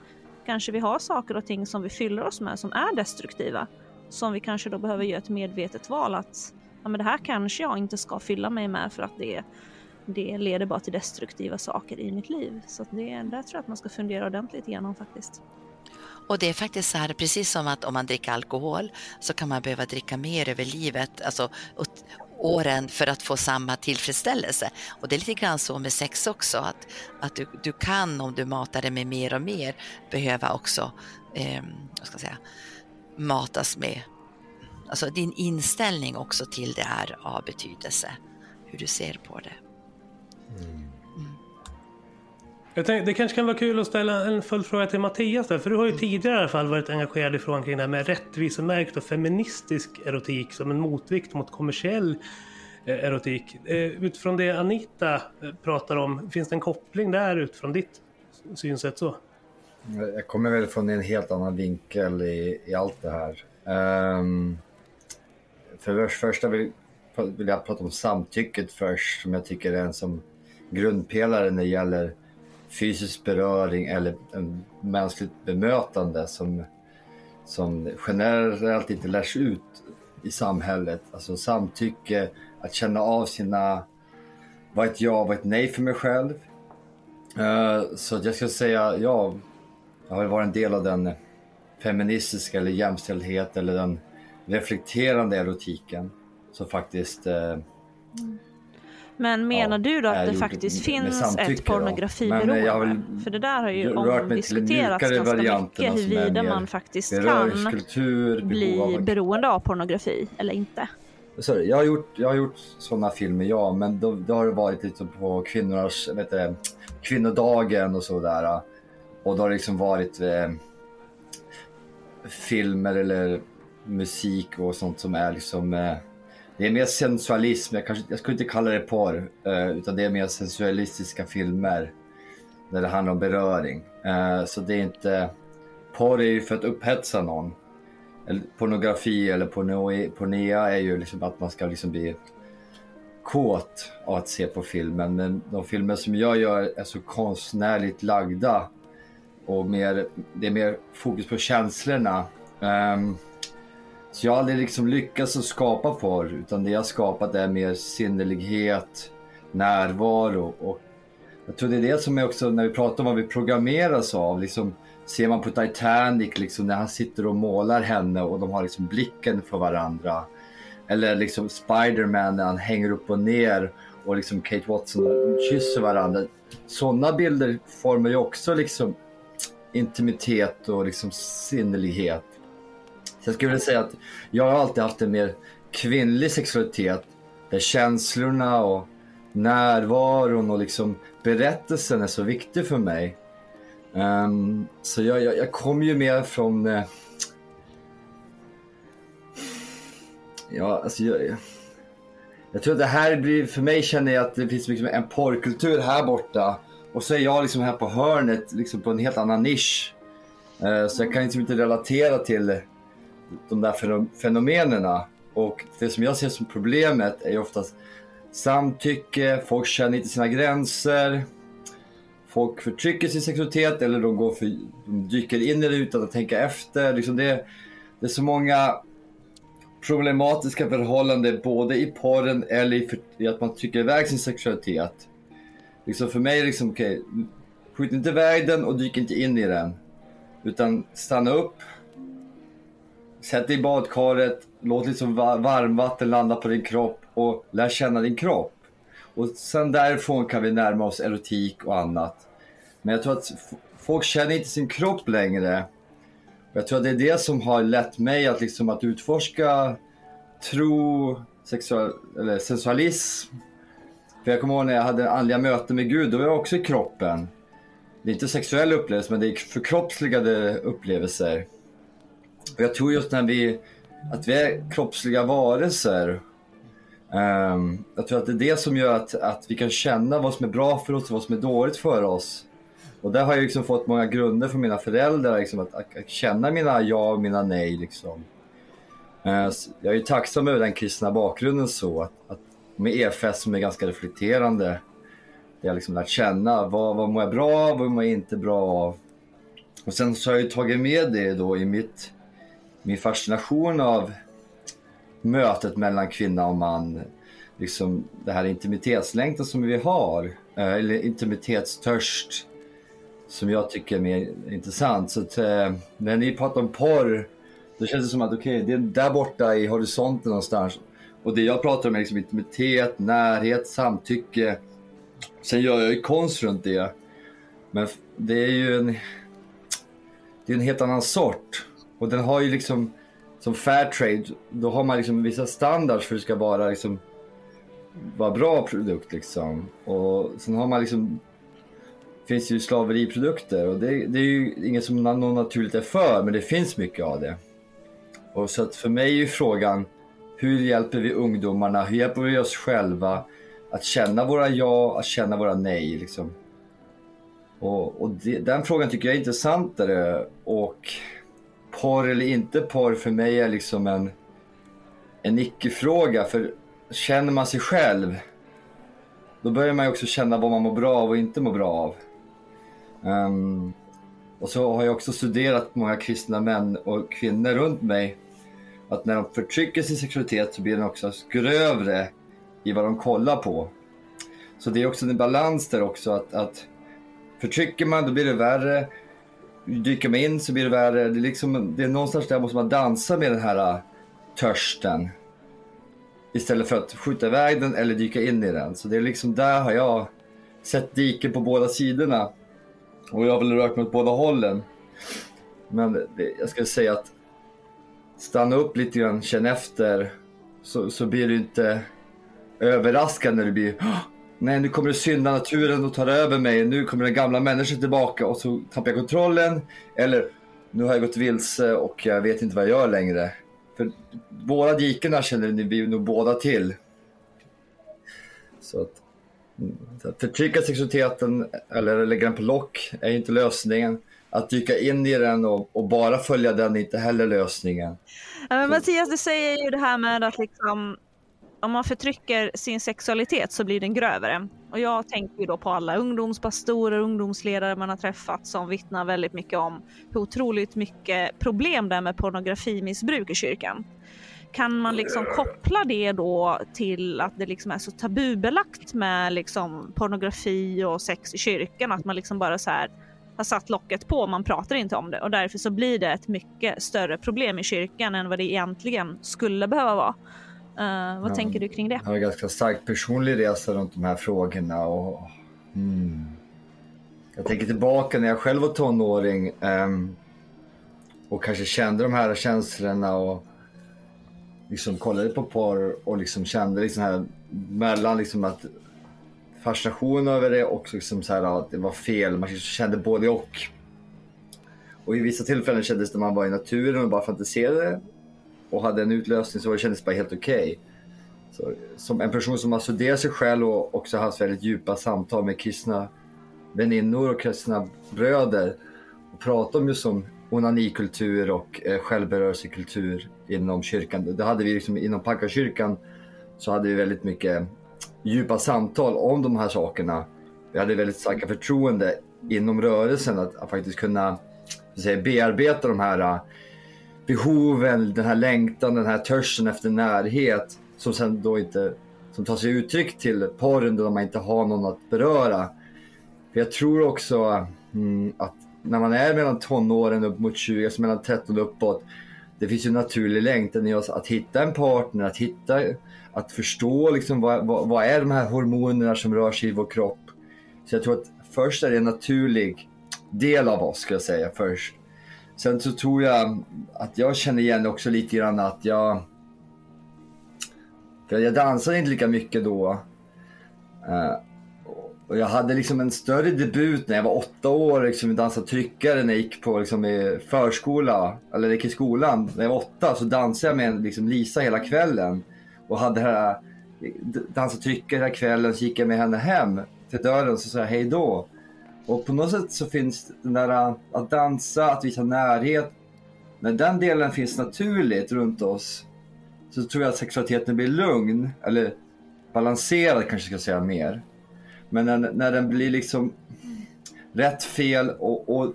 kanske vi har saker och ting som vi fyller oss med som är destruktiva. Som vi kanske då behöver göra ett medvetet val att ja, men det här kanske jag inte ska fylla mig med för att det, det leder bara till destruktiva saker i mitt liv. Så det, där tror jag att man ska fundera ordentligt igenom faktiskt. Och det är faktiskt så här, precis som att om man dricker alkohol så kan man behöva dricka mer över livet, alltså åren för att få samma tillfredsställelse. Och det är lite grann så med sex också, att, att du, du kan om du matar det med mer och mer behöva också, eh, vad ska jag säga, matas med, alltså din inställning också till det är av betydelse, hur du ser på det. Mm. Jag tänkte, det kanske kan vara kul att ställa en följdfråga till Mattias där, för du har ju tidigare i alla fall varit engagerad i frågan kring det här med rättvisemärkt och feministisk erotik som en motvikt mot kommersiell eh, erotik. Eh, utifrån det Anita eh, pratar om, finns det en koppling där utifrån ditt synsätt så? Jag kommer väl från en helt annan vinkel i, i allt det här. Um, för det första vill, vill jag prata om samtycket först, som jag tycker är en som grundpelare när det gäller fysisk beröring eller mänskligt bemötande som, som generellt inte lärs ut i samhället. Alltså samtycke, att känna av sina, vad ett ja, vad ett nej för mig själv. Eh, så jag ska säga, ja, jag har varit en del av den feministiska eller jämställdhet eller den reflekterande erotiken som faktiskt eh, mm men menar ja, du då att det faktiskt finns ett pornografiberoende? För det där har ju omdiskuterats ganska mycket huruvida man faktiskt kan bli beroende av pornografi eller inte. Sorry, jag har gjort, jag har gjort sådana filmer, ja, men då, då har det varit lite på kvinnornas, vet du, kvinnodagen och sådär. Och då har det liksom varit eh, filmer eller musik och sånt som är liksom eh, det är mer sensualism, jag, kanske, jag skulle inte kalla det porr, eh, utan det är mer sensualistiska filmer. Där det handlar om beröring. Eh, så det är inte... Porr är ju för att upphetsa någon. Eller, pornografi eller pornea är ju liksom att man ska liksom bli kåt av att se på filmen. Men de filmer som jag gör är så konstnärligt lagda. Och mer, det är mer fokus på känslorna. Um, så jag har aldrig liksom lyckats att skapa porr utan det jag skapat är mer sinnlighet, närvaro och jag tror det är det som är också när vi pratar om vad vi programmeras av. Liksom, ser man på Titanic liksom, när han sitter och målar henne och de har liksom blicken för varandra. Eller liksom Spiderman när han hänger upp och ner och liksom Kate Watson och kysser varandra. Sådana bilder formar ju också liksom intimitet och liksom sinnelighet. Så jag skulle vilja säga att jag har alltid haft en mer kvinnlig sexualitet där känslorna och närvaron och liksom berättelsen är så viktig för mig. Um, så jag, jag, jag kommer ju mer från... Uh, ja, alltså jag, jag, jag tror att det här blir, för mig känner jag att det finns liksom en porrkultur här borta. Och så är jag liksom här på hörnet, liksom på en helt annan nisch. Uh, så jag kan liksom inte relatera till de där fenomenerna. Och det som jag ser som problemet är ju oftast samtycke, folk känner inte sina gränser. Folk förtrycker sin sexualitet eller de, går för, de dyker in i det utan att tänka efter. Liksom det, det är så många problematiska förhållanden både i porren eller i, för, i att man trycker iväg sin sexualitet. Liksom för mig är det liksom, okay, skjut inte iväg den och dyk inte in i den. Utan stanna upp, sätt dig i badkaret, låt liksom varmvatten landa på din kropp och lär känna din kropp. Och sen därifrån kan vi närma oss erotik och annat. Men jag tror att folk känner inte sin kropp längre. Jag tror att det är det som har lett mig att, liksom, att utforska tro, sexual, eller sensualism. För jag kommer ihåg när jag hade andliga möten med Gud, då var jag också i kroppen. Det är inte sexuella upplevelser, men det är förkroppsligade upplevelser. Och jag tror just när vi, att vi är kroppsliga varelser. Um, jag tror att det är det som gör att, att vi kan känna vad som är bra för oss och vad som är dåligt för oss. Och där har jag liksom fått många grunder från mina föräldrar, liksom, att, att, att känna mina ja och mina nej. Liksom. Uh, jag är tacksam över den kristna bakgrunden så, att, att med EFS som är ganska reflekterande, jag har liksom lärt känna vad, vad mår jag bra av, vad mår jag inte bra av. Och sen så har jag tagit med det då i mitt, min fascination av mötet mellan kvinna och man. Liksom det här intimitetslängtan som vi har, eh, eller intimitetstörst som jag tycker är mer intressant. Så att, eh, när ni pratar om porr, då känns det som att okej, okay, det är där borta i horisonten någonstans. Och det jag pratar om är liksom intimitet, närhet, samtycke. Sen gör jag ju konst runt det. Men det är ju en, det är en helt annan sort. Och den har ju liksom, som Fairtrade, då har man liksom vissa standards för att det ska vara liksom, vara bra produkt liksom. Och sen har man liksom, finns ju slaveriprodukter och det, det är ju inget som någon naturligt är för, men det finns mycket av det. Och så att för mig är ju frågan, hur hjälper vi ungdomarna? Hur hjälper vi oss själva att känna våra ja, att känna våra nej liksom? Och, och det, den frågan tycker jag är intressantare och porr eller inte porr för mig är liksom en, en icke-fråga. För känner man sig själv, då börjar man ju också känna vad man mår bra av och inte mår bra av. Um, och så har jag också studerat många kristna män och kvinnor runt mig. Att när de förtrycker sin sexualitet så blir den också grövre i vad de kollar på. Så det är också en balans där också att, att förtrycker man då blir det värre. Dyker man in så blir det värre. Det är, liksom, det är någonstans där måste man dansa med den här äh, törsten. Istället för att skjuta iväg den eller dyka in i den. Så det är liksom där har jag sett diken på båda sidorna. Och jag har väl rört mig åt båda hållen. Men det, jag skulle säga att stanna upp lite grann, känn efter. Så, så blir du inte överraskad när du blir Nej, nu kommer synda naturen och tar över mig. Nu kommer den gamla människan tillbaka och så tappar jag kontrollen. Eller nu har jag gått vilse och jag vet inte vad jag gör längre. För båda dikena känner ni nog båda till. Så att, att förtrycka sexualiteten eller lägga den på lock är inte lösningen. Att dyka in i den och, och bara följa den är inte heller lösningen. Ja, men Mattias, du säger ju det här med att liksom om man förtrycker sin sexualitet så blir den grövre. Och jag tänker ju då på alla ungdomspastorer och ungdomsledare man har träffat som vittnar väldigt mycket om hur otroligt mycket problem det är med pornografimissbruk i kyrkan. Kan man liksom koppla det då till att det liksom är så tabubelagt med liksom pornografi och sex i kyrkan att man liksom bara så här har satt locket på, man pratar inte om det och därför så blir det ett mycket större problem i kyrkan än vad det egentligen skulle behöva vara. Eh, vad Ja. tänker du kring det? Jag har en ganska stark personlig resa runt de här frågorna. Och, mm. Jag tänker tillbaka när jag själv var tonåring ehm, och kanske kände de här känslorna och liksom kollade på porr och liksom kände liksom här mellan liksom att fascination över det och liksom så här att det var fel. Man kände både och. Och i vissa tillfällen kändes det att man var i naturen och bara fantiserade och hade en utlösning så kändes det bara helt okej. Okay. som en person som har studerat sig själv och också haft väldigt djupa samtal med kristna väninnor och kristna bröder och pratat om just som onanikultur och eh, självberörelsekultur inom kyrkan. Det hade vi liksom inom Packarkyrkan så hade vi väldigt mycket djupa samtal om de här sakerna. Vi hade väldigt starka förtroende inom rörelsen att, att faktiskt kunna så att säga, bearbeta de här behoven, den här längtan, den här törsten efter närhet som sen då inte som tar sig uttryck till porren då man inte har någon att beröra. För jag tror också mm, att när man är mellan tonåren upp mot 20, alltså mellan 13 och uppåt, det finns ju en naturlig längtan i oss att hitta en partner, att hitta, att förstå liksom vad, vad, vad är de här hormonerna som rör sig i vår kropp. Så jag tror att först är det en naturlig del av oss, ska jag säga först. Sen så tror jag att jag känner igen också lite grann att jag... För jag dansade inte lika mycket då. Eh, och jag hade liksom en större debut när jag var åtta år, liksom dansade tryckare när jag gick på liksom, i förskola, eller gick i skolan. När jag var åtta så dansade jag med liksom, Lisa hela kvällen. Och hade här, eh, dansade tryckare hela kvällen, så gick jag med henne hem till dörren och så sa jag hej då. Och på något sätt så finns den där att dansa, att visa närhet. När den delen finns naturligt runt oss så tror jag att sexualiteten blir lugn, eller balanserad kanske jag ska säga mer. Men när, när den blir liksom rätt, fel och, och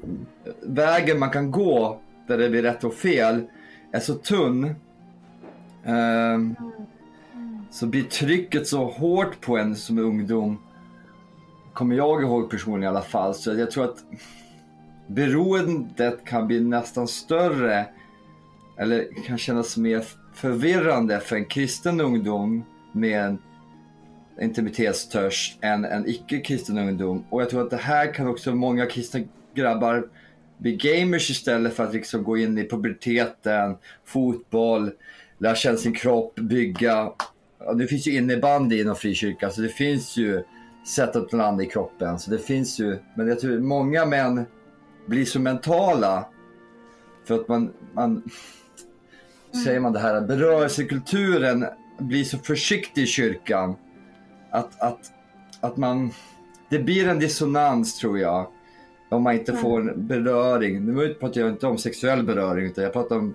vägen man kan gå där det blir rätt och fel är så tunn. ehm, så blir trycket så hårt på en som ungdom kommer jag ihåg personligen i alla fall. Så jag tror att beroendet kan bli nästan större eller kan kännas mer förvirrande för en kristen ungdom med en intimitetstörst än en icke-kristen ungdom. Och jag tror att det här kan också många kristna grabbar bli gamers istället för att liksom gå in i puberteten, fotboll, lära känna sin kropp, bygga. Ja, det finns ju innebandy inom frikyrkan så det finns ju sätt att landa i kroppen. Så det finns ju, men jag tror många män blir så mentala för att man, man säger man det här, berörelsekulturen blir så försiktig i kyrkan. Att, att, att man, det blir en dissonans tror jag. Om man inte får en beröring. Nu pratar jag inte om sexuell beröring utan jag pratar om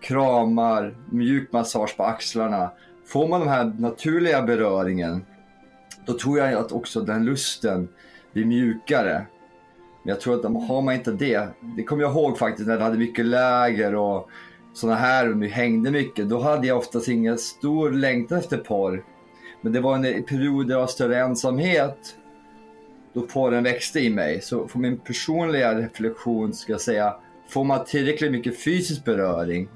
kramar, mjuk massage på axlarna. Får man den här naturliga beröringen då tror jag att också den lusten blir mjukare. Men jag tror att har man inte det, det kommer jag ihåg faktiskt när vi hade mycket läger och sådana här och vi hängde mycket. Då hade jag oftast ingen stor längtan efter porr. Men det var en period av större ensamhet då porren växte i mig. Så för min personliga reflektion ska jag säga, får man tillräckligt mycket fysisk beröring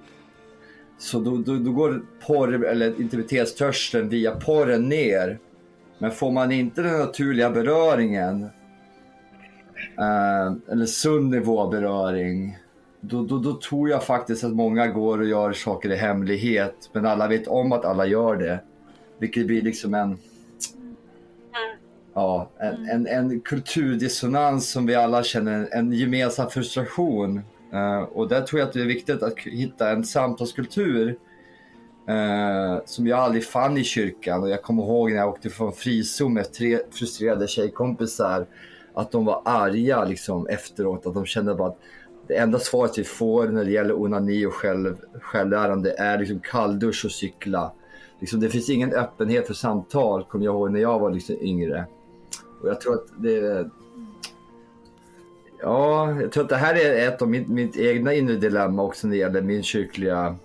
så då, då, då går porr, eller intimitetstörsten via porren ner. Men får man inte den naturliga beröringen, eh, eller sund nivå av beröring, då, då, då tror jag faktiskt att många går och gör saker i hemlighet. Men alla vet om att alla gör det. Vilket blir liksom en, ja, en, en, en kulturdissonans som vi alla känner, en, en gemensam frustration. Eh, och där tror jag att det är viktigt att hitta en samtalskultur Eh, som jag aldrig fann i kyrkan. Och jag kommer ihåg när jag åkte från frizon med tre frustrerade tjejkompisar. Att de var arga liksom, efteråt. Att de kände bara att det enda svaret vi får när det gäller onani och själv, självlärande är liksom kalldusch och cykla. Liksom, det finns ingen öppenhet för samtal, kommer jag ihåg när jag var liksom yngre. Och jag tror att det Ja, jag tror att det här är ett av mitt, mitt egna inre dilemma också när det gäller min kyrkliga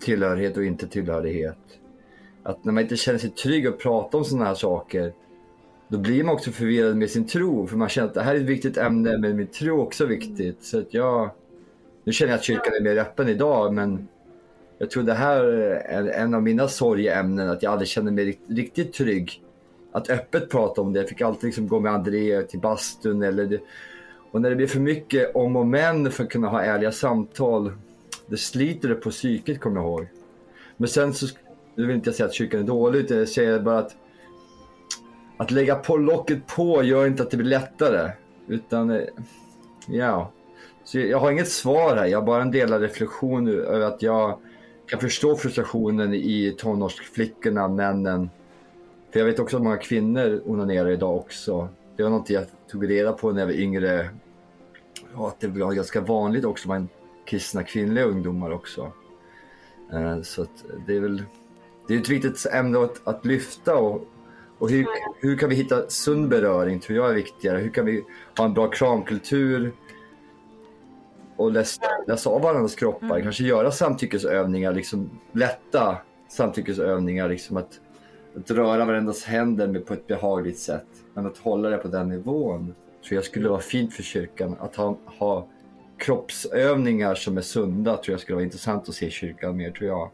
tillhörighet och inte tillhörighet. Att när man inte känner sig trygg att prata om sådana här saker, då blir man också förvirrad med sin tro. För man känner att det här är ett viktigt ämne, men min tro är också viktigt. Så att jag... Nu känner jag att kyrkan är mer öppen idag, men jag tror det här är en av mina sorgeämnen, att jag aldrig känner mig riktigt trygg. Att öppet prata om det. Jag fick alltid liksom gå med André till bastun eller det, och när det blir för mycket om och men för att kunna ha ärliga samtal, det sliter det på psyket kommer jag ihåg. Men sen så, nu vill inte jag säga att kyrkan är dålig, utan jag säger bara att att lägga på locket på gör inte att det blir lättare. Utan, eh, ja. Så jag har inget svar här, jag har bara en delad reflektion över att jag kan förstå frustrationen i tonårsflickorna, männen. För jag vet också att många kvinnor onanerar idag också. Det var något jag tog reda på när jag var yngre. Ja, att det var ganska vanligt också Man kristna kvinnliga ungdomar också. Eh, så det är väl det är ett viktigt ämne att, att lyfta och, och hur, hur kan vi hitta sund beröring tror jag är viktigare. Hur kan vi ha en bra kramkultur och läsa, läsa av varandras kroppar. Mm. Kanske göra samtyckesövningar, liksom lätta samtyckesövningar. Liksom att, att röra varandras händer med, på ett behagligt sätt. Men att hålla det på den nivån tror jag skulle vara fint för kyrkan. Att ha, ha kroppsövningar som är sunda tror jag skulle vara intressant att se i kyrkan mer tror jag.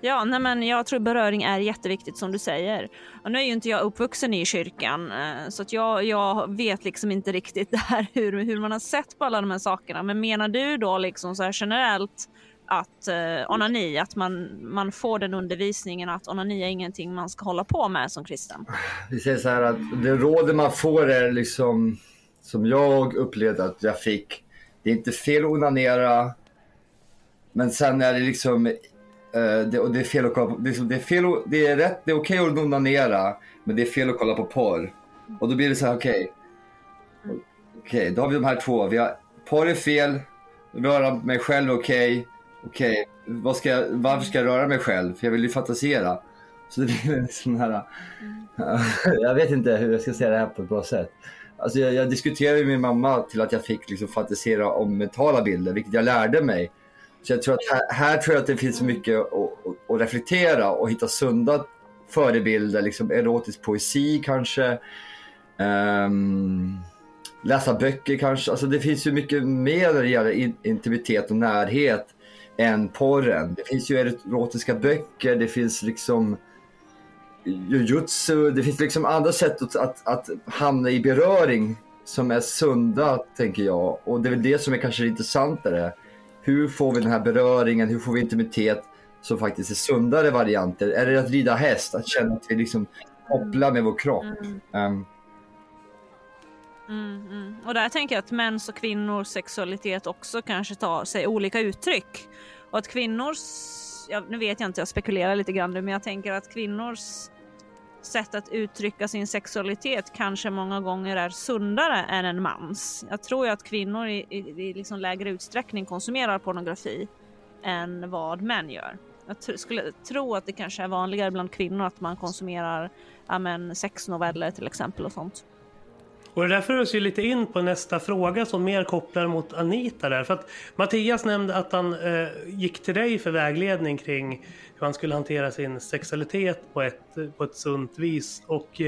Ja, nej men jag tror beröring är jätteviktigt som du säger. Och nu är ju inte jag uppvuxen i kyrkan eh, så att jag, jag vet liksom inte riktigt det här hur, hur man har sett på alla de här sakerna. Men menar du då liksom så här generellt att eh, onani, att man, man får den undervisningen att onani är ingenting man ska hålla på med som kristen? Vi säger så här att det rådet man får är liksom som jag upplevde att jag fick. Det är inte fel att onanera. Men sen är det liksom eh, det, och det är fel att kolla på, det är, det är fel att, det är rätt, det är okej att onanera men det är fel att kolla på porr. Och då blir det så här okej. Okej, då har vi de här två. Vi har, porr är fel, röra mig själv är okej. Okej, okay. ska varför ska jag röra mig själv? För jag vill ju fantisera. Så det blir en sån här... jag vet inte hur jag ska säga det här på ett bra sätt. Alltså jag, jag diskuterade med min mamma till att jag fick liksom fantisera om mentala bilder, vilket jag lärde mig. Så jag tror att här, här tror jag att det finns mycket att, att, reflektera och hitta sunda förebilder, liksom erotisk poesi kanske. Um, läsa böcker kanske. Alltså det finns ju mycket mer när det gäller intimitet och närhet än porren. Det finns ju erotiska böcker, det finns liksom jujutsu, det finns liksom andra sätt att, att, att hamna i beröring som är sunda, tänker jag. Och det är väl det som är kanske intressantare. Hur får vi den här beröringen, hur får vi intimitet som faktiskt är sundare varianter? Är det att rida häst, att känna att vi liksom kopplar med vår kropp? Um, Mm, mm. Och där tänker jag att mäns och kvinnors sexualitet också kanske tar sig olika uttryck. Och att kvinnors, ja, nu vet jag inte, jag spekulerar lite grann nu, men jag tänker att kvinnors sätt att uttrycka sin sexualitet kanske många gånger är sundare än en mans. Jag tror ju att kvinnor i, i, i liksom lägre utsträckning konsumerar pornografi än vad män gör. Jag tr- skulle tro att det kanske är vanligare bland kvinnor att man konsumerar ja, men, sexnoveller till exempel och sånt. Och det där för oss ju lite in på nästa fråga som mer kopplar mot Anita där. För att Mattias nämnde att han eh, gick till dig för vägledning kring hur han skulle hantera sin sexualitet på ett, på ett sunt vis. Och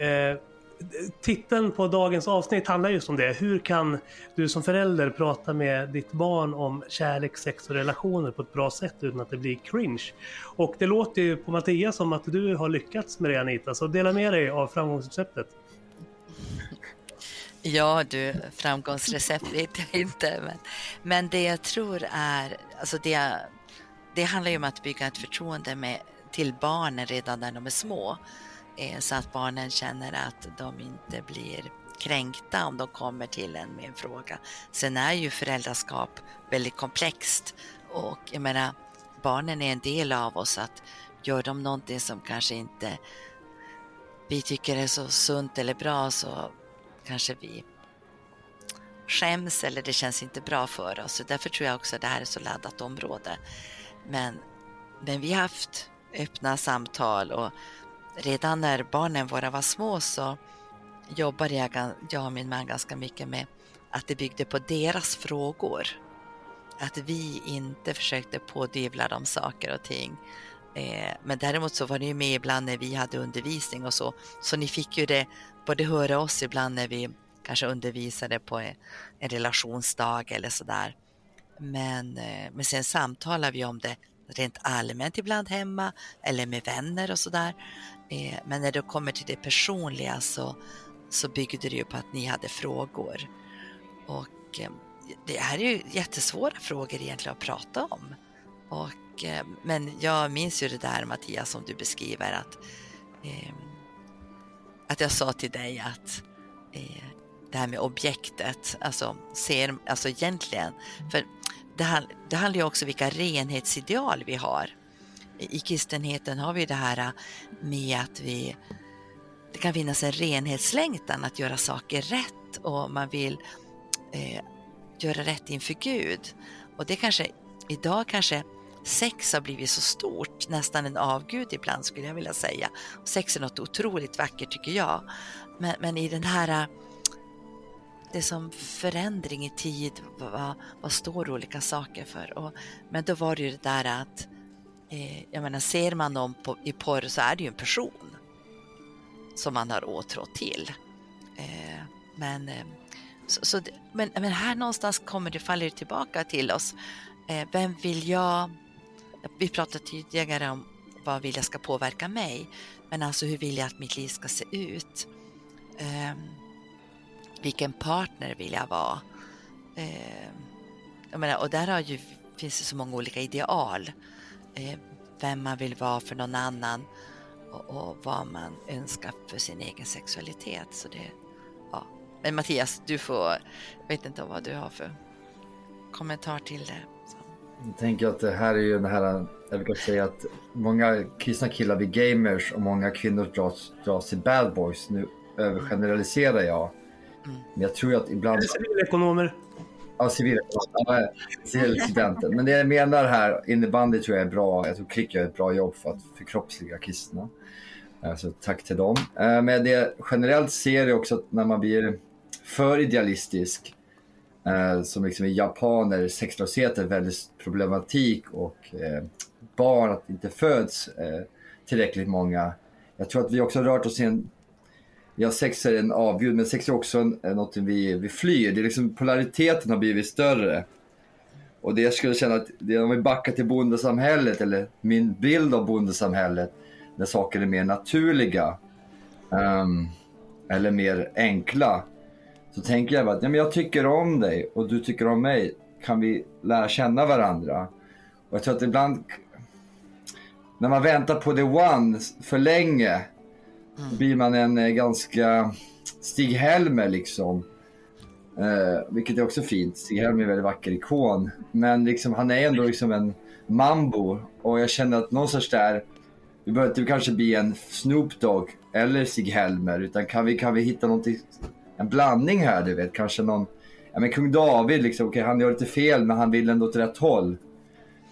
eh, titeln på dagens avsnitt handlar just om det. Hur kan du som förälder prata med ditt barn om kärlek, sex och relationer på ett bra sätt utan att det blir cringe? Och det låter ju på Mattias som att du har lyckats med det Anita, så dela med dig av framgångsreceptet. Ja du, framgångsrecept vet jag inte. Men, men det jag tror är, alltså det, det handlar ju om att bygga ett förtroende med, till barnen redan när de är små. Eh, så att barnen känner att de inte blir kränkta om de kommer till en med en fråga. Sen är ju föräldraskap väldigt komplext och jag menar, barnen är en del av oss. att Gör de någonting som kanske inte vi tycker är så sunt eller bra så kanske vi skäms eller det känns inte bra för oss. Så därför tror jag också att det här är så laddat område. Men, men vi har haft öppna samtal och redan när barnen våra var små så jobbade jag, jag och min man ganska mycket med att det byggde på deras frågor. Att vi inte försökte pådyvla dem saker och ting. Eh, men däremot så var ni med ibland när vi hade undervisning och så. Så ni fick ju det, både höra oss ibland när vi kanske undervisade på en relationsdag eller sådär. Men, eh, men sen samtalar vi om det rent allmänt ibland hemma eller med vänner och sådär. Eh, men när det kommer till det personliga så, så byggde det ju på att ni hade frågor. Och eh, det här är ju jättesvåra frågor egentligen att prata om. Och, men jag minns ju det där Mattias som du beskriver att, eh, att jag sa till dig att eh, det här med objektet, alltså, ser, alltså egentligen, för det, det handlar ju också om vilka renhetsideal vi har. I kristenheten har vi det här med att vi, det kan finnas en renhetslängtan att göra saker rätt och man vill eh, göra rätt inför Gud. Och det kanske, idag kanske sex har blivit så stort, nästan en avgud ibland skulle jag vilja säga. Sex är något otroligt vackert tycker jag. Men, men i den här det är som förändring i tid, vad, vad står olika saker för? Och, men då var det ju det där att, eh, jag menar ser man någon på, i porr så är det ju en person som man har åtrått till. Eh, men, eh, så, så, men, men här någonstans kommer det, faller det tillbaka till oss. Eh, vem vill jag, vi pratade tidigare om vad vill jag ska påverka mig, men alltså hur vill jag att mitt liv ska se ut? Ehm, vilken partner vill jag vara? Eh, jag menar, och där har ju, finns det så många olika ideal. Eh, vem man vill vara för någon annan och, och, vad man önskar för sin egen sexualitet. Så det, ja. Men Mattias, du får, jag vet inte vad du har för kommentar till det. Så. Jag tänker att det här är ju det här, jag brukar säga att många kristna killar blir gamers och många kvinnor dras, dras till bad boys. Nu övergeneraliserar jag. Mm. Men jag tror att ibland... Civilekonomer. Ja, civilekonomer. Civilstudenter. Men det jag menar här, innebandy tror jag är bra. Jag tror Klick gör ett bra jobb för att förkroppsliga kristna. Så tack till dem. Eh, men det generellt ser jag också att när man blir för idealistisk, eh, som liksom i japaner, sexualitet är väldigt problematik och eh, barn, att det inte föds tillräckligt många. Jag tror att vi också rört oss i en Ja, sex är en avgud, men sex är också en, eh, något vi, vi flyr. Det är liksom, polariteten har blivit större. Och det jag skulle känna att, det, om vi backar till bondesamhället, eller min bild av bondesamhället, där saker är mer naturliga, um, eller mer enkla, så tänker jag bara att ja, men jag tycker om dig och du tycker om mig. Kan vi lära känna varandra? Och jag tror att ibland, när man väntar på the one för länge, Mm. blir man en eh, ganska Stig-Helmer liksom. Eh, vilket är också fint. Stig-Helmer är en väldigt vacker ikon. Men liksom, han är ändå liksom en mambo. Och jag känner att någonstans där, vi behöver inte kanske bli en Snoop Dogg eller Stig-Helmer. Utan kan vi, kan vi hitta någonting, en blandning här du vet. Kanske någon, ja men kung David liksom, okay, han gör lite fel men han vill ändå åt rätt håll.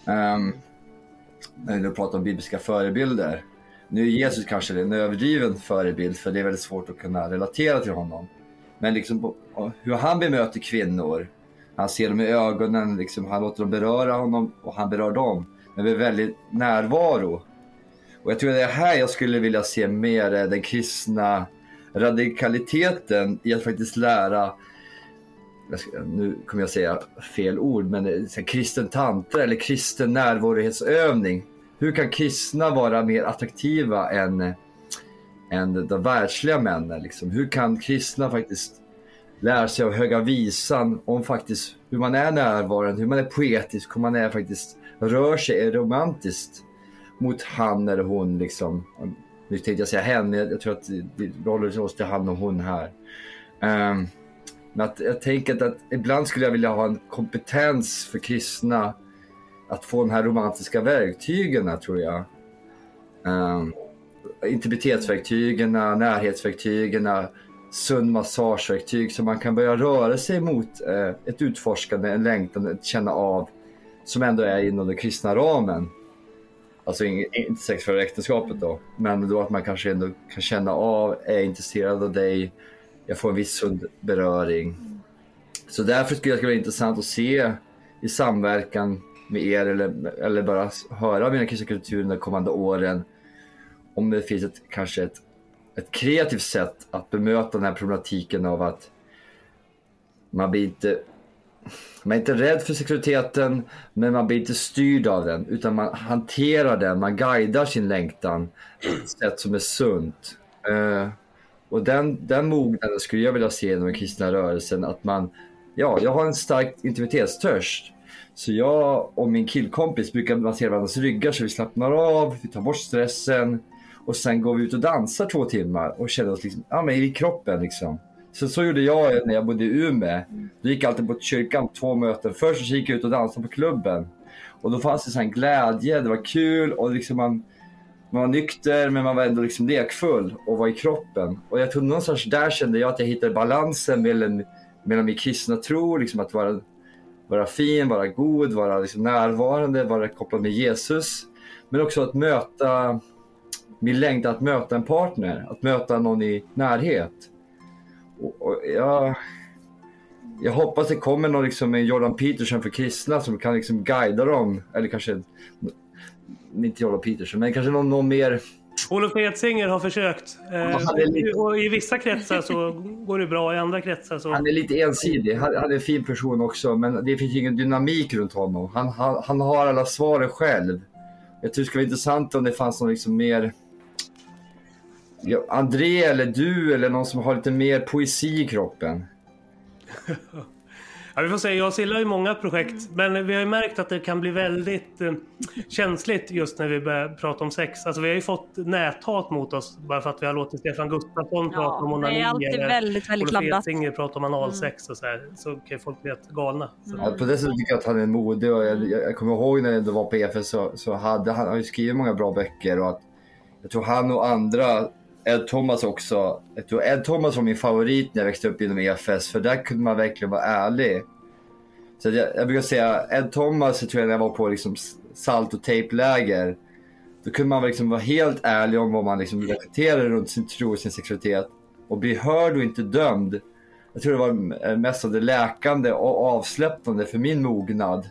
Um, när vi pratar om bibliska förebilder. Nu är Jesus kanske en överdriven förebild för det är väldigt svårt att kunna relatera till honom. Men liksom hur han bemöter kvinnor. Han ser dem i ögonen, liksom, han låter dem beröra honom och han berör dem. Men med väldigt närvaro. Och jag tror det är här jag skulle vilja se mer den kristna radikaliteten i att faktiskt lära nu kommer jag säga fel ord, men kristen tantra eller kristen närvarohetsövning hur kan kristna vara mer attraktiva än, än de världsliga männen? Liksom? Hur kan kristna faktiskt lära sig av Höga Visan om faktiskt hur man är närvarande, hur man är poetisk, hur man är faktiskt rör sig romantiskt mot han eller hon liksom. Nu tänkte jag säga henne, jag tror att vi håller oss till han och hon här. Um, men att, jag tänker att, att ibland skulle jag vilja ha en kompetens för kristna att få de här romantiska verktygen tror jag. Ehm, um, intimitetsverktygen, närhetsverktygen, sund massageverktyg så man kan börja röra sig mot eh, ett utforskande, en längtan, ett känna av som ändå är inom den kristna ramen. Alltså inte sex för äktenskapet då, men då att man kanske ändå kan känna av, är intresserad av dig, jag får en viss sund beröring. Så därför skulle det vara intressant att se i samverkan med er eller, eller bara höra mina kristna kulturer de kommande åren. Om det finns ett, kanske ett, ett kreativt sätt att bemöta den här problematiken av att man blir inte man är inte rädd för sexualiteten, men man blir inte styrd av den. Utan man hanterar den, man guidar sin längtan på ett sätt som är sunt. Eh, och den, den mognaden skulle jag vilja se inom den kristna rörelsen. Att man, ja, jag har en stark intimitetstörst. Så jag och min killkompis brukar massera varandras ryggar så vi slappnar av, vi tar bort stressen. Och sen går vi ut och dansar två timmar och känner oss liksom, ja, men i kroppen. Liksom. Så, så gjorde jag när jag bodde i Umeå. Då gick jag alltid på kyrkan två möten. Först så gick jag ut och dansade på klubben. Och då fanns det sån glädje, det var kul och liksom man, man var nykter men man var ändå liksom lekfull och var i kroppen. Och jag tror någonstans där kände jag att jag hittade balansen mellan, mellan min kristna tro, liksom att vara, vara fin, vara god, vara liksom närvarande, vara kopplad med Jesus. Men också att möta min längtan att möta en partner, att möta någon i närhet. Och, och jag, jag hoppas det kommer någon liksom en Jordan Peterson för kristna som kan liksom guida dem. Eller kanske inte Jordan Peterson, men kanske någon, någon mer. Olof Edsinger har försökt. Eh, lite... Och I vissa kretsar så går det bra, i andra kretsar så... Han är lite ensidig. Han, han är en fin person också, men det finns ingen dynamik runt honom. Han, han, han har alla svaren själv. Jag tror det skulle vara intressant om det fanns någon liksom mer Ja, André eller du eller någon som har lite mer poesi i kroppen. Ja, vi får se. Jag gillar ju många projekt, men vi har ju märkt att det kan bli väldigt eh, känsligt just när vi börjar prata om sex. Alltså vi har ju fått näthat mot oss bara för att vi har låtit Stefan Gustafsson ja, prata om onani. Det är alltid eller väldigt, väldigt laddat. Singer prata om analsex och så här. Så kan folk bli helt galna. Mm. Ja, på det sättet tycker jag att han är modig och jag, jag, jag kommer ihåg när jag var på EFS så, så hade han, han har ju skrivit många bra böcker och att jag tror han och andra Ed Thomas också. Jag tror Ed Thomas var min favorit när jag växte upp inom EFS för där kunde man verkligen vara ärlig. Så jag, jag brukar säga Ed Thomas tror jag när jag var på liksom salt och tejpläger. Då kunde man liksom vara helt ärlig om vad man liksom reflekterade runt sin tro och sin sexualitet. Och bli hörd och inte dömd. Jag tror det var eh, mest av det läkande och avsläppande för min mognad.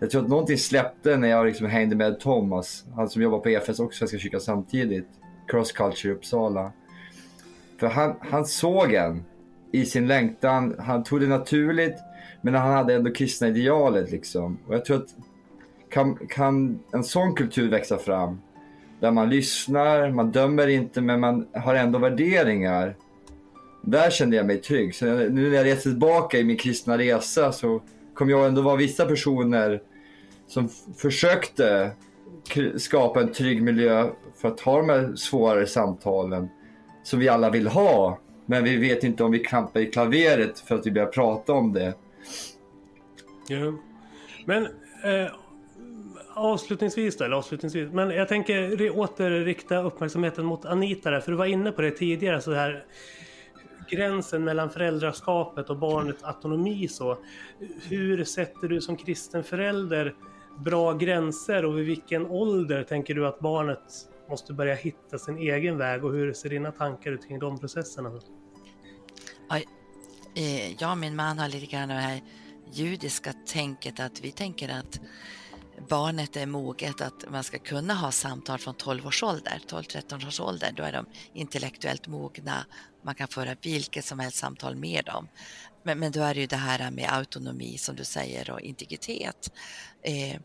Jag tror att någonting släppte när jag liksom hängde med Thomas, han som jobbar på EFS och Svenska kyrkan samtidigt cross culture i Uppsala. För han, han såg en i sin längtan, han tog det naturligt men han hade ändå kristna idealet liksom. Och jag tror att kan, kan en sån kultur växa fram där man lyssnar, man dömer inte men man har ändå värderingar. Där kände jag mig trygg. Så nu när jag reser tillbaka i min kristna resa så kommer jag ändå vara vissa personer som försökte skapa en trygg miljö för att ha de här svårare samtalen som vi alla vill ha. Men vi vet inte om vi klampar i klaveret för att vi börjar prata om det. Ja. Men eh, avslutningsvis då, eller avslutningsvis. Men jag tänker återrikta uppmärksamheten mot Anita där, för du var inne på det tidigare så här gränsen mellan föräldraskapet och barnets autonomi så. Hur sätter du som kristen förälder bra gränser och vid vilken ålder tänker du att barnet måste börja hitta sin egen väg och hur ser dina tankar ut kring de processerna? Eh, jag och min man har lite grann det här judiska tänket att vi tänker att barnet är moget att man ska kunna ha samtal från 12 års ålder, 12-13 års ålder, då är de intellektuellt mogna. Man kan föra vilket som helst samtal med dem. Men, men då är det ju det här med autonomi som du säger och integritet. Eh,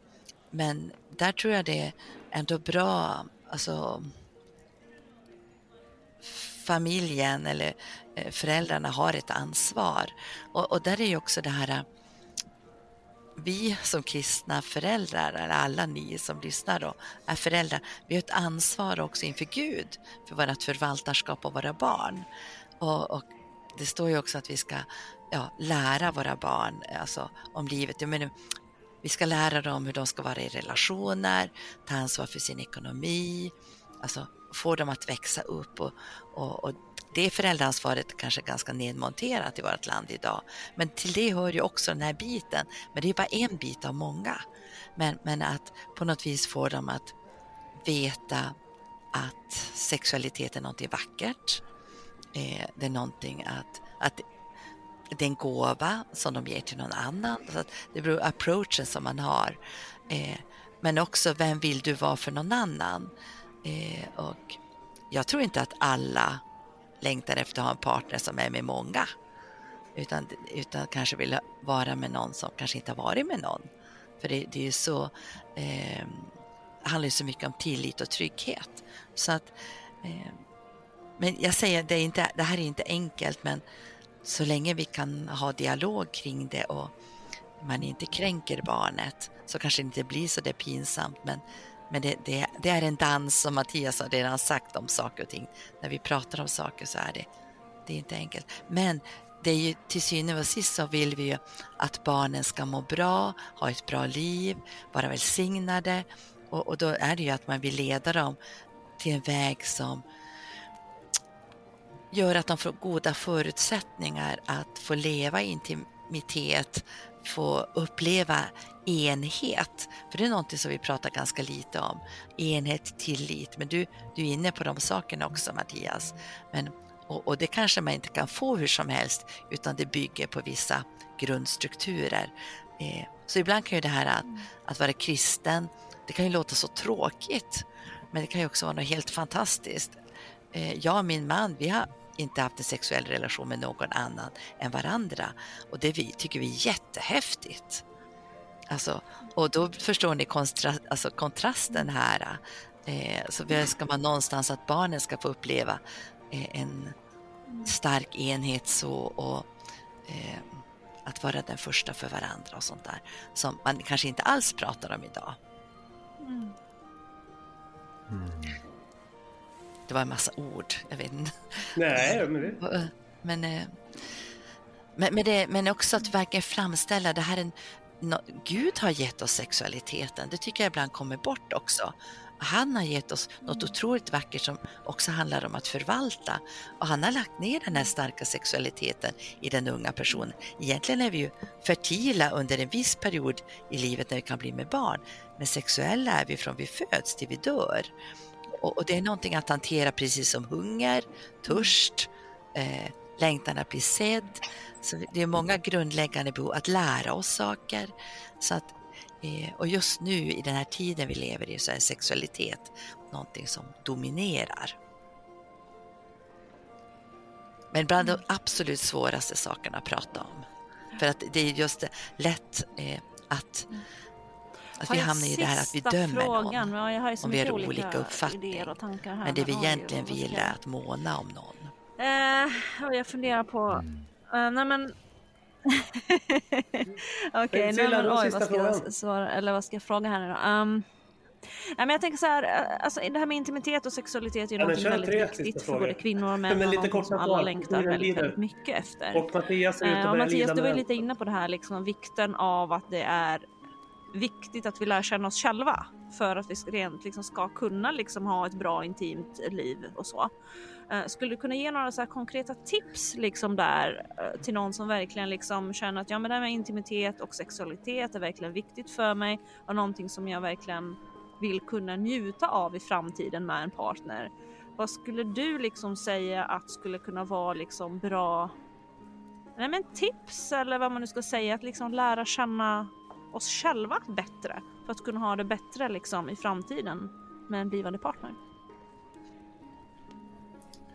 men där tror jag det är ändå bra, alltså familjen eller eh, föräldrarna har ett ansvar. Och, och där är ju också det här eh, vi som kristna föräldrar, eller alla ni som lyssnar då, är föräldrar, vi har ett ansvar också inför Gud för vårt förvaltarskap av våra barn. Och, och, det står ju också att vi ska ja, lära våra barn alltså, om livet. Jag menar, vi ska lära dem hur de ska vara i relationer, ta ansvar för sin ekonomi, alltså få dem att växa upp och, och, och det föräldraansvaret kanske är ganska nedmonterat i vårt land idag. Men till det hör ju också den här biten. Men det är bara en bit av många. Men, men att på något vis få dem att veta att sexualitet är någonting vackert. Eh, det är någonting att, att det är en gåva som de ger till någon annan. Så att det beror på approachen som man har. Eh, men också vem vill du vara för någon annan? Eh, och jag tror inte att alla längtar efter att ha en partner som är med många. utan, utan kanske vill vara med någon som kanske inte har varit med någon. För det, det är ju så, eh, handlar ju så mycket om tillit och trygghet. Så att, eh, men jag säger, det, är inte, det här är inte enkelt, men så länge vi kan ha dialog kring det och man inte kränker barnet så kanske det inte blir så det pinsamt. Men, men det, det, det, är en dans som Mattias har redan sagt om saker och ting. När vi pratar om saker så är det, det är inte enkelt. Men det är ju till syvende och sist så vill vi ju att barnen ska må bra, ha ett bra liv, vara välsignade och, och då är det ju att man vill leda dem till en väg som gör att de får goda förutsättningar att få leva i intimitet, få uppleva enhet. För det är någonting som vi pratar ganska lite om. Enhet, tillit. Men du, du är inne på de sakerna också Mattias. Men, och, och det kanske man inte kan få hur som helst utan det bygger på vissa grundstrukturer. Eh, så ibland kan ju det här att, att vara kristen, det kan ju låta så tråkigt. Men det kan ju också vara något helt fantastiskt. Eh, jag och min man, vi har inte haft en sexuell relation med någon annan än varandra. Och det vi, tycker vi är jättehäftigt. Alltså, och då förstår ni kontra, alltså kontrasten här. Eh, så ska man någonstans att barnen ska få uppleva eh, en stark enhet så och eh, att vara den första för varandra och sånt där som man kanske inte alls pratar om idag. Mm. Det var en massa ord, jag vet inte. Nej, men det... Men, eh, men, men, det, men också att verkligen framställa det här en, no, Gud har gett oss sexualiteten, det tycker jag ibland kommer bort också. Han har gett oss något otroligt vackert som också handlar om att förvalta. Och han har lagt ner den här starka sexualiteten i den unga personen. Egentligen är vi ju fertila under en viss period i livet när vi kan bli med barn. Men sexuella är vi från vi föds till vi dör. Och, och det är någonting att hantera precis som hunger, törst, eh, längtan att bli sedd. Så det är många grundläggande behov att lära oss saker. Så att, eh, och just nu i den här tiden vi lever i så är sexualitet någonting som dominerar. Men bland de absolut svåraste sakerna att prata om. För att det är just lätt eh, att att vi hamnar i det här att vi dömer frågan? någon. Ja, om vi har olika, olika uppfattningar. Men det vi egentligen vill är att måna om någon. Eh, jag funderar på... Uh, nej men... Okej, okay, nej men oj vad ska jag svara, eller vad ska jag fråga här nu då? Um, Nej, men jag tänker så här, eh, alltså, det här med intimitet och sexualitet är ju ja, något väldigt viktigt för både kvinnor och män. Men lite kort som alla längtar väldigt, väldigt mycket efter. Och Mattias är ute uh, och Mattias, du var ju lite inne på det här, liksom, vikten av att det är viktigt att vi lär känna oss själva för att vi rent liksom ska kunna liksom ha ett bra intimt liv och så. Eh, skulle du kunna ge några så konkreta tips liksom där eh, till någon som verkligen liksom känner att ja, men det här med intimitet och sexualitet är verkligen viktigt för mig och någonting som jag verkligen vill kunna njuta av i framtiden med en partner. Vad skulle du liksom säga att skulle kunna vara liksom bra Nej, men tips eller vad man nu ska säga att liksom lära känna oss själva bättre för att kunna ha det bättre liksom i framtiden med en blivande partner.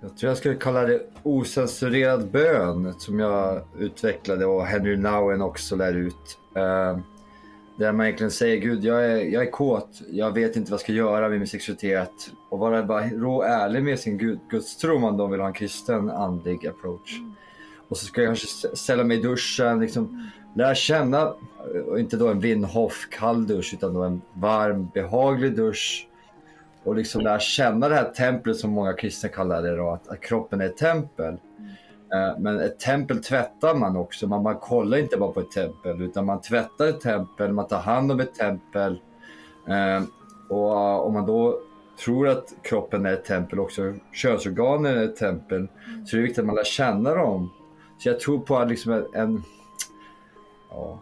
Jag tror jag skulle kalla det osensurerad bön som jag utvecklade och Henry Nowen också lär ut. Uh, där man egentligen säger Gud, jag är, jag är kåt, jag vet inte vad jag ska göra med min sexualitet. Och vara bara rå ärlig med sin gud, gudstro om man då vill ha en kristen andlig approach. Mm. Och så ska jag kanske ställa mig i duschen, liksom, lära känna, och inte då en Winhoff kall dusch utan då en varm behaglig dusch. Och liksom lära känna det här templet som många kristna kallar det då, att, att kroppen är ett tempel. Eh, men ett tempel tvättar man också, man, man kollar inte bara på ett tempel utan man tvättar ett tempel, man tar hand om ett tempel. Eh, och eh, om man då tror att kroppen är ett tempel också, könsorganen är ett tempel, så så är det viktigt att man lär känna dem. Så jag tror på liksom en Ja.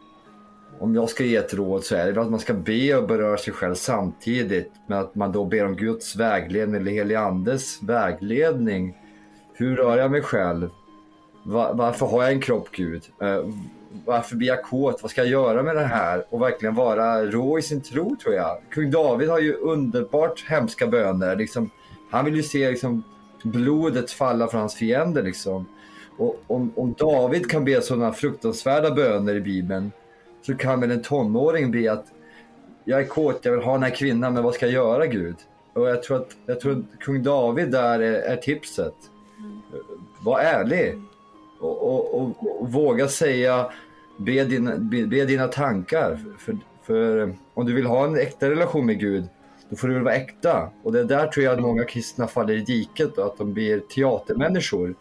Om jag ska ge ett råd så är det att man ska be och beröra sig själv samtidigt. Men att man då ber om Guds vägledning eller helig andes vägledning. Hur rör jag mig själv? Var, varför har jag en kropp Gud? Uh, varför blir jag kåt? Vad ska jag göra med det här? Och verkligen vara rå i sin tro tror jag. Kung David har ju underbart hemska böner. Liksom, han vill ju se liksom, blodet falla från hans fiender. Liksom. Och om, om David kan be sådana fruktansvärda böner i Bibeln så kan väl en tonåring be att jag är kåt, jag vill ha den här kvinnan, men vad ska jag göra Gud? Och jag tror att, jag tror att kung David där är, är tipset. Var ärlig och, och, och, och våga säga, be, dina, be, be dina tankar. För, för om du vill ha en äkta relation med Gud, då får du väl vara äkta. Och det är där tror jag att många kristna faller i diket, då, att de blir teatermänniskor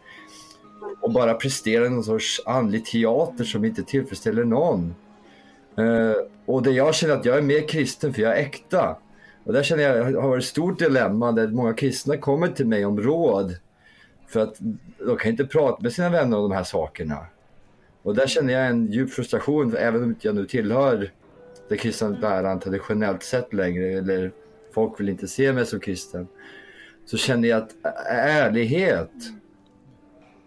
och bara presterar någon sorts andlig teater som inte tillfredsställer någon. Uh, och det jag känner att jag är mer kristen för jag är äkta. Och där känner jag har varit ett stort dilemma där många kristna kommer till mig om råd. För att de kan inte prata med sina vänner om de här sakerna. Och där känner jag en djup frustration, även om jag nu tillhör det kristna läran traditionellt sett längre, eller folk vill inte se mig som kristen. Så känner jag att ärlighet,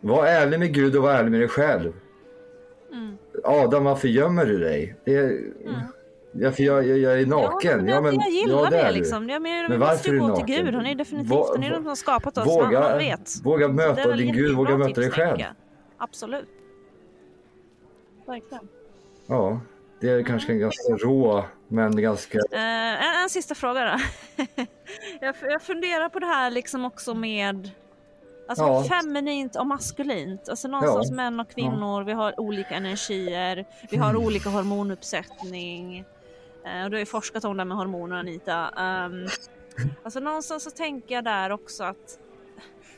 var ärlig med Gud och var ärlig med dig själv. Mm. Adam, varför gömmer du dig? Det är, ja, för jag, jag, jag är naken. Ja, men men- jag gillar ja, det, är liksom. Jag menar, Men varför är du naken? Gud. Han är definitivt Va- han är den som har skapat oss. Våga, han, vet. våga möta din Gud, våga möta dig själv. Absolut. Verkligen. Ja, det är kanske en ganska rå, men ganska... Eh, en, en sista fråga då. jag, jag funderar på det här liksom också med alltså Ja. feminint och maskulint. Alltså någonstans Ja. män och kvinnor, vi har olika energier, vi har Mm. olika hormonuppsättning. Eh, och du har ju forskat om det med hormoner Anita. Um, alltså någonstans så tänker jag där också att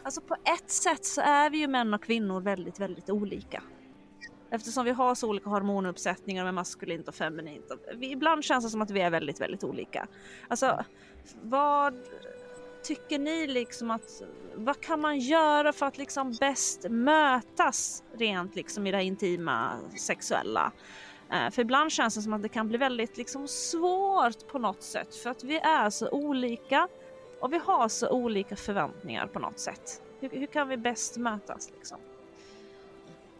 Alltså på ett sätt så är vi ju män och kvinnor väldigt, väldigt olika. Eftersom vi har så olika hormonuppsättningar med maskulint och feminint. Vi, ibland känns det som att vi är väldigt, väldigt olika. Alltså, vad tycker ni liksom att, vad kan man göra för att liksom bäst mötas rent liksom i det intima sexuella? Eh, för ibland känns det som att det kan bli väldigt liksom svårt på något sätt för att vi är så olika och vi har så olika förväntningar på något sätt. Hur, hur kan vi bäst mötas liksom?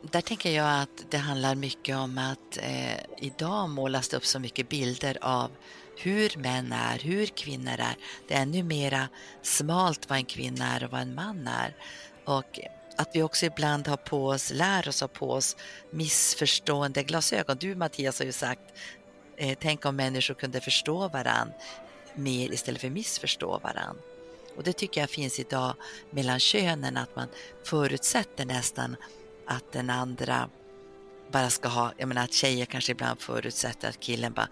Där tänker jag att det handlar mycket om att eh, idag målas det upp så mycket bilder av hur män är, hur kvinnor är. Det är ännu mera smalt vad en kvinna är och vad en man är. Och att vi också ibland har på oss, lär oss ha på oss missförstående glasögon. Du Mattias har ju sagt, eh, tänk om människor kunde förstå varann mer istället för missförstå varann. Och det tycker jag finns idag mellan könen, att man förutsätter nästan att den andra bara ska ha, jag menar att tjejer kanske ibland förutsätter att killen bara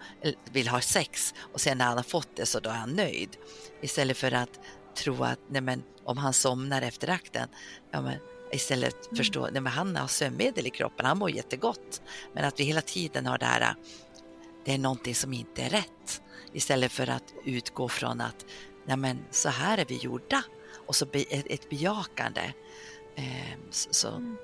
vill ha sex och sen när han har fått det så då är han nöjd. Istället för att tro att nej men, om han somnar efter akten, ja men istället förstå, nej men han har sömnmedel i kroppen, han mår jättegott. Men att vi hela tiden har det här, det är någonting som inte är rätt. Istället för att utgå från att nej men, så här är vi gjorda. Och så ett, bejakande. Eh, så, så,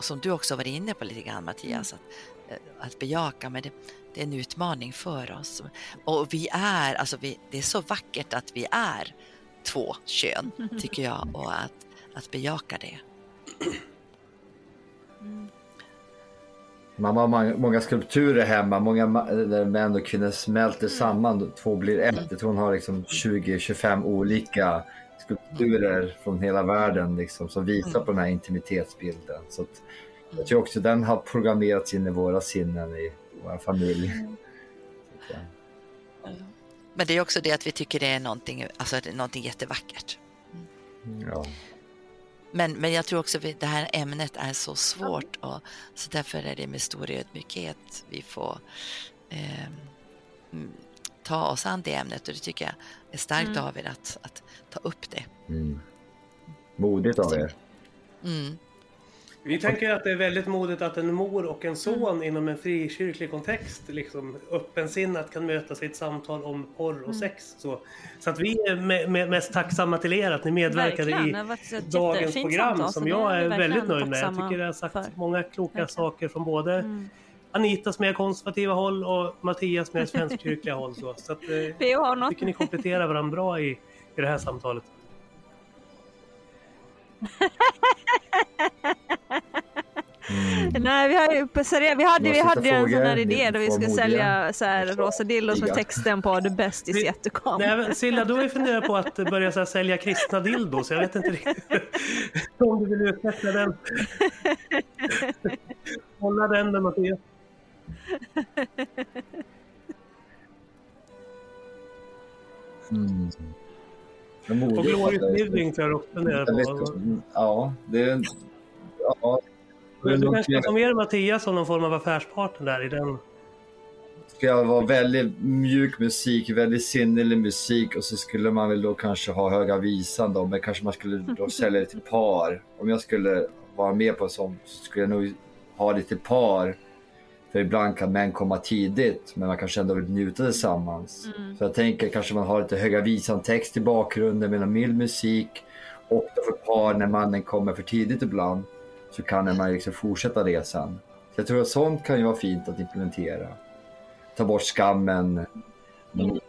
och som du också var inne på lite grann Mattias, att, eh, att bejaka, men det, det är en utmaning för oss. Och vi är, alltså vi, det är så vackert att vi är två kön, tycker jag, och att, att bejaka det. Man har många, skulpturer hemma, många där män och kvinnor smälter samman, två blir ett. Jag tror hon har liksom 20-25 olika skulpturer från hela världen liksom, som visar på den här intimitetsbilden. Så att, jag tror också den har programmerats in i våra sinnen i vår familj. Att, Men det är också det att vi tycker det är någonting, alltså någonting jättevackert. ja. Men, men jag tror också att det här ämnet är så svårt och så därför är det med stor ödmjukhet vi får eh, mm, ta oss an det ämnet och det tycker jag är starkt av er att, att ta upp det. mm. Modigt av er. Mm. Vi tänker att det är väldigt modigt att en mor och en son inom en frikyrklig kontext liksom öppensinnat kan mötas i ett samtal om porr och sex. Så, så att vi är me- me- mest tacksamma till er att ni medverkade Verkligen, i dagens program samtal, som jag är väldigt nöjd med. Jag tycker det har sagt för. många kloka Verkligen. saker från både Mm. Anitas mer konservativa håll och Mattias mer svenskkyrkliga håll. Så, så att, eh, jag tycker ni kompletterar varandra bra i, i det här samtalet. Mm. Nej, vi har ju vi hade, vi hade ju en sån här idé där vi skulle sälja så här rosa dildos med texten på The best is yet to come. Nej, men Silla, du har ju funderat på att börja så här, sälja kristna dildos. Jag vet inte riktigt om du vill utveckla den. Hålla den där Mattias. Mm. Och Living tror jag också funderar på. Ja, det är... Ja, Du kanske kan få med Mattias som någon form av affärspartner där i den. ska jag vara väldigt mjuk musik, väldigt sinnelig musik och så skulle man väl då kanske ha Höga Visan då, men kanske man skulle då sälja det till par. Om jag skulle vara med på en sån så skulle jag nog ha det till par. För ibland kan män komma tidigt, men man kanske ändå vill njuta tillsammans. Mm. Så jag tänker kanske man har lite Höga Visan-text i bakgrunden med mild musik. Och då för par när mannen kommer för tidigt ibland så kan man liksom fortsätta resan. Så jag tror att sånt kan ju vara fint att implementera ta bort skammen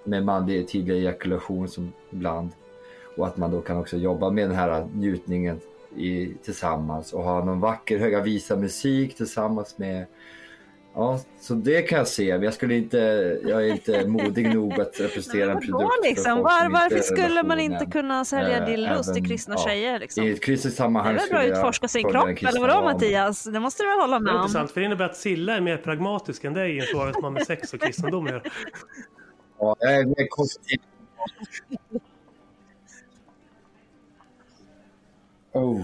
med manlig tidig ejakulation som ibland. Och att man då kan också jobba med den här njutningen i, tillsammans och ha någon vacker Höga Visa-musik tillsammans med Ja, så det kan jag se. Men jag skulle inte, jag är inte modig nog att representera en produkt liksom? Var, varför är skulle man inte kunna sälja Eh, dildos till kristna ja. tjejer? Liksom? I ett kristet Det sammanhang är väl bra att jag utforska sin kropp, eller vadå. Mattias? Det måste du väl hålla Det med är om? intressant för det innebär att Silla är mer pragmatisk än dig i en fråga som har med sex och kristendom att. Ja, jag är mer konstruktiv. Oh.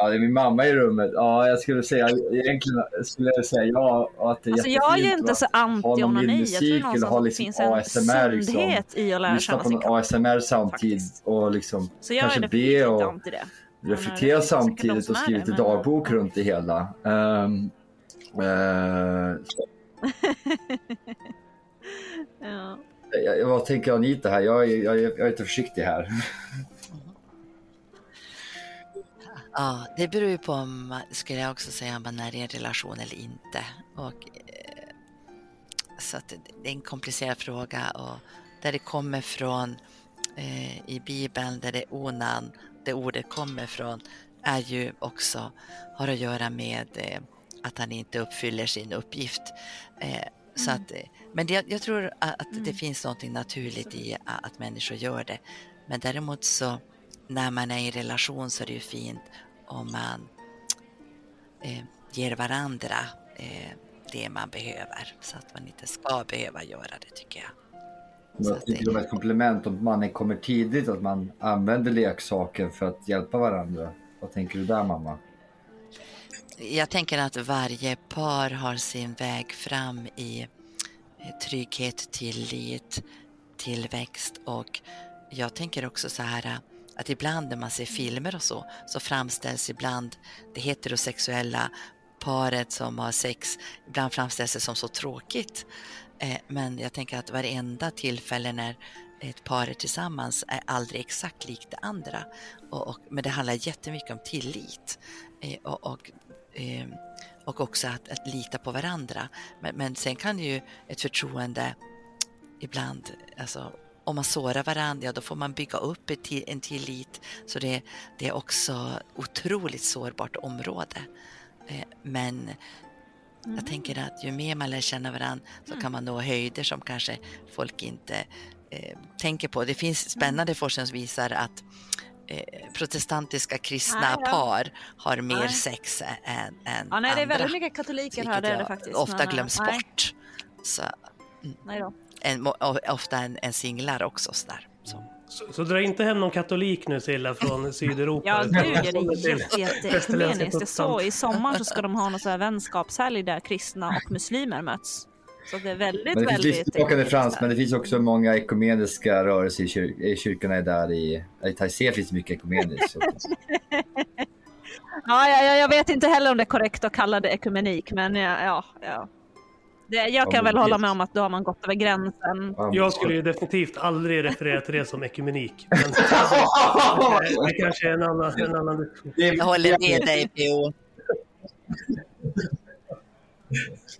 Ja, det är min mamma i rummet. Ja, jag skulle säga egentligen skulle jag säga ja. Att det är Alltså jag är ju inte så anti-onani. Jag tror någonstans ha att det liksom finns en ASMR liksom. sundhet i att lära känna på sin kropp. ASMR samtidigt faktiskt. och liksom Så jag kanske be och anti det. Men, reflektera det de samtidigt och skriva lite men- dagbok runt det hela. Ehm, eh, Ja. jag, jag, vad tänker Anita här? Jag, jag, är- jag är lite försiktig här. Ja, det beror ju på om, skulle jag också säga, om man är i en relation eller inte. Och, eh, så att det är en komplicerad fråga och där det kommer från eh, i Bibeln, där det är onan, det ordet kommer från, är ju också, har att göra med eh, att han inte uppfyller sin uppgift. Eh, så att, eh, men det, jag tror att, att det finns något naturligt i a- att människor gör det. Men däremot så när man är i relation så är det ju fint om man eh, ger varandra eh, det man behöver så att man inte ska behöva göra det tycker jag. Jag tycker det var ett komplement om mannen kommer tidigt, att man använder leksaken för att hjälpa varandra. Vad tänker du där mamma? Jag tänker att varje par har sin väg fram i eh, trygghet, tillit, tillväxt och jag tänker också så här att ibland när man ser filmer och så, så framställs ibland det heterosexuella paret som har sex, ibland framställs det som så tråkigt. Eh, Men jag tänker att varenda tillfälle när ett par är tillsammans är aldrig exakt likt det andra. Och, och, men det handlar jättemycket om tillit. Eh, och, och, eh, och också att, att lita på varandra. Men, men sen kan ju ett förtroende ibland, alltså om man sårar varandra, ja, då får man bygga upp en tillit. Så det, det är också otroligt sårbart område. Eh, Men jag tänker att ju mer man lär känna varandra så kan man nå höjder som kanske folk inte eh, tänker på. Det finns spännande forskning som visar att eh, protestantiska kristna Nej då. par har mer Nej. sex än, än Ja, nej, det är andra. väldigt mycket katoliker här, det är det faktiskt. ofta eh, glöms nej, bort. Så, Nej då. En, ofta en, en singlar också. Sådär. Så. Så, så dra inte hem någon katolik nu Silla från Sydeuropa. Ja, gud, det är dig till jätte, jätte västerländska ekumeniskt. Jag såg protestanter. i sommar så ska de ha någon sån här vänskapshelg där kristna och muslimer möts. Så det är väldigt, Men det finns väldigt... ekumeniskt frans, men det finns också många ekumeniska rörelser i, kyr i kyrkorna är där i, i Taizé finns det mycket ekumeniskt. Ja, ja, jag vet inte heller om det är korrekt att kalla det ekumenik, men ja, ja, ja. Det, jag Ja, kan väl hålla med om att då har man gått över gränsen. Jag skulle ju definitivt aldrig referera till det som ekumenik. Men det, det kanske är en annan, en annan diskussion. Jag håller med dig PO.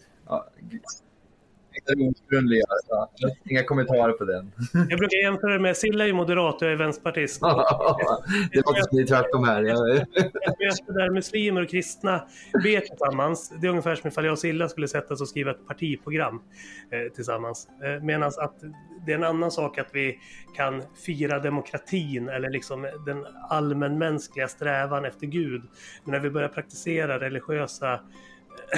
Ja, det ursprungliga. Så. Inga kommentarer på den. Jag brukar jämföra det med Silla är moderat och jag är vänsterpartist. det låter som det är tvärtom här. Möte där muslimer och kristna ber tillsammans. Det är ungefär som ifall jag och Silla skulle sätta oss och skriva ett partiprogram eh, tillsammans. Eh, Medan att det är en annan sak att vi kan fira demokratin eller liksom den allmänmänskliga strävan efter Gud. Men när vi börjar praktisera religiösa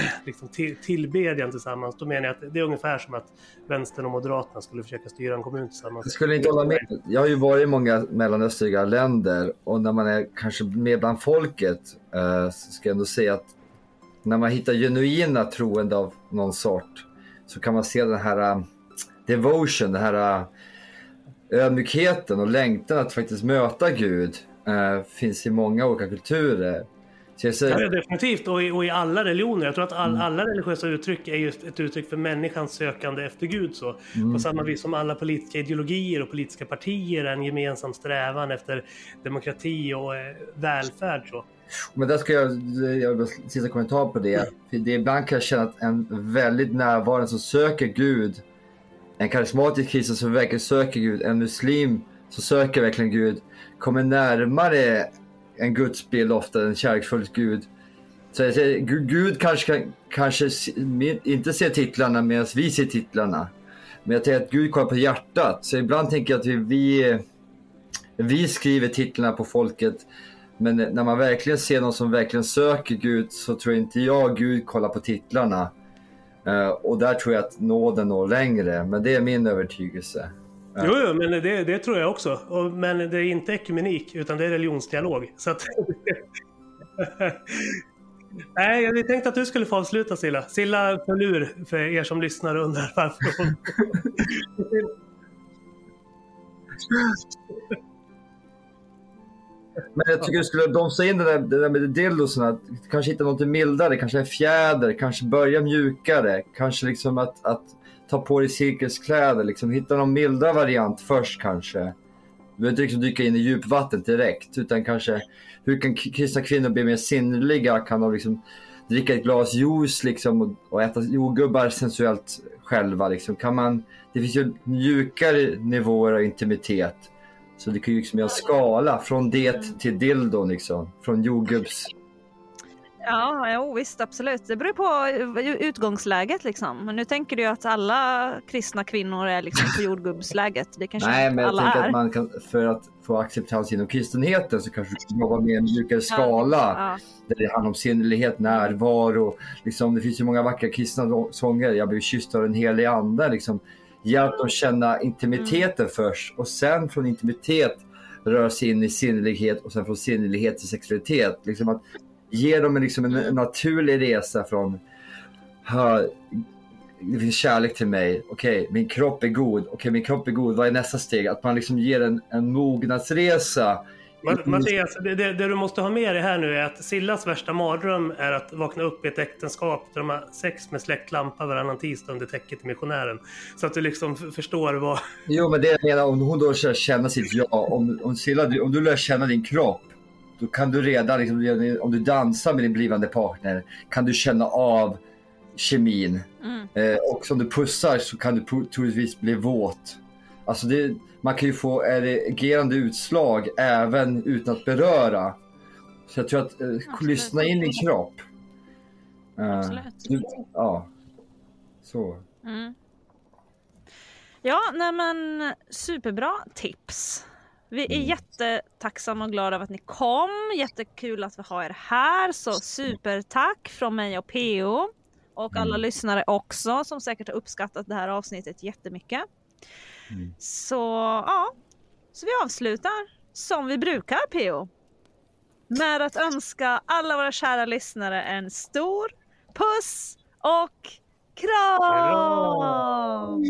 liksom till, tillbedjan tillsammans, då menar jag att det är ungefär som att vänstern och moderaterna skulle försöka styra en kommun tillsammans. Jag skulle inte hålla med. Jag har ju varit i många mellanöstliga länder och när man är kanske med bland folket eh, så ska jag ändå säga att när man hittar genuina troende av någon sort så kan man se den här uh, devotion, den här uh, ödmjukheten och längtan att faktiskt möta Gud uh, finns i många olika kulturer. Ja, definitivt, och i, och i alla religioner. Jag tror att all, alla religiösa uttryck är just ett uttryck för människans sökande efter Gud. Så. På samma vis som alla politiska ideologier och politiska partier är en gemensam strävan efter demokrati och eh, välfärd. Så. Men där ska jag, jag vill sista kommentar på det. För det ibland kan jag känna att en väldigt närvarande som söker Gud, en karismatisk kristen som verkligen söker Gud, en muslim som söker verkligen Gud, kommer närmare en gudsbild ofta, en kärleksfull Gud. Så jag säger, Gud kanske, kanske inte ser titlarna medan vi ser titlarna. Men jag tänker att Gud kollar på hjärtat. Så ibland tänker jag att vi, vi, vi skriver titlarna på folket men när man verkligen ser någon som verkligen söker Gud så tror inte jag Gud kollar på titlarna. Eh, och där tror jag att nåden når längre. Men det är min övertygelse. Ja. Jo, jo, men det, det tror jag också. Och, men det är inte ekumenik, utan det är religionsdialog. Så att... Nej, jag tänkte att du skulle få avsluta Silla. Silla föll ur för er som lyssnar och undrar varför hon... Men jag tycker skulle domsa in det där, det där med dildosarna. Kanske hitta något mildare, kanske en fjäder, kanske börja mjukare. Kanske liksom att, att ta på dig cirkuskläder, liksom hitta någon mildare variant först kanske. Du behöver inte liksom dyka in i djupvatten direkt, utan kanske hur kan kristna kvinnor bli mer sinnliga? Kan de liksom dricka ett glas juice liksom och, och äta jordgubbar sensuellt själva? Liksom? Kan man, det finns ju mjukare nivåer av intimitet. Så det kan ju liksom göra en skala från det till dildon liksom. Från jordgubbs... Ja, jo, visst absolut. Det beror på utgångsläget liksom. Men nu tänker du ju att alla kristna kvinnor är liksom på jordgubbsläget. Det kanske Nej, men jag alla tänker är. att man kan, för att få acceptans inom kristenheten så kanske du kan jobba med en mjukare skala. Ja, Där det handlar om sinnlighet, närvaro. Liksom, det finns ju många vackra kristna sånger. Jag blev kysst av den helige ande. Liksom. Hjälp dem känna intimiteten först och sen från intimitet röra sig in i sinnlighet och sen från sinnlighet till sexualitet. Liksom att ge dem en, liksom en, en naturlig resa från "Ha, det finns kärlek till mig. Okej, min kropp är god. Okej, min kropp är god. Vad är nästa steg? Att man liksom ger en, en mognadsresa. Ma- Mattias, det, det, det du måste ha med dig här nu är att Sillas värsta mardröm är att vakna upp i ett äktenskap där de har sex med släckt lampa varannan tisdag under täcket till missionären. Så att du liksom förstår vad... Jo, men det jag menar om hon då lär känna sitt ja. Om, om, Silla, om du lär känna din kropp. Då kan du redan, liksom, om du dansar med din blivande partner, kan du känna av kemin. Mm. Eh, och om du pussar så kan du troligtvis bli våt. Alltså det, man kan ju få erigerande utslag även utan att beröra. Så jag tror att eh, lyssna in din kropp. Eh, Absolut. du, ja, så. Mm. Ja, nej men superbra tips. Vi är Mm. jättetacksamma och glada över att ni kom. Jättekul att vi har er här. Så supertack från mig och PO. Och alla Mm. lyssnare också som säkert har uppskattat det här avsnittet jättemycket. Mm. Så ja, så vi avslutar som vi brukar PO. Med att önska alla våra kära lyssnare en stor puss och kram!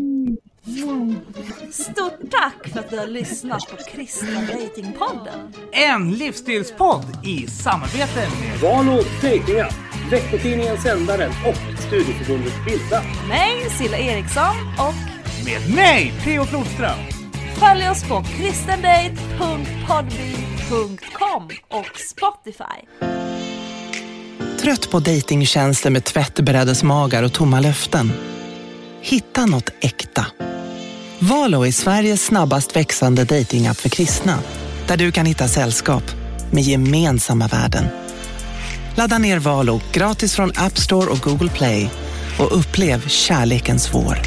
Stort tack för att du har lyssnat på Kristna Datingpodden. En livsstilspodd i samarbete med Valo Dejtinga, veckotidningen Sändaren och Studieförbundet Bilda. Mig, Silla Eriksson och med mig, Theo Flodström. följ oss på kristendate.podbean.com och Spotify. Trött på dejtingtjänster med tvättbrädesmagar och tomma löften? Hitta något äkta. Valo är Sveriges snabbast växande datingapp för kristna. Där du kan hitta sällskap med gemensamma värden. Ladda ner Valo gratis från App Store och Google Play och upplev kärlekens vår.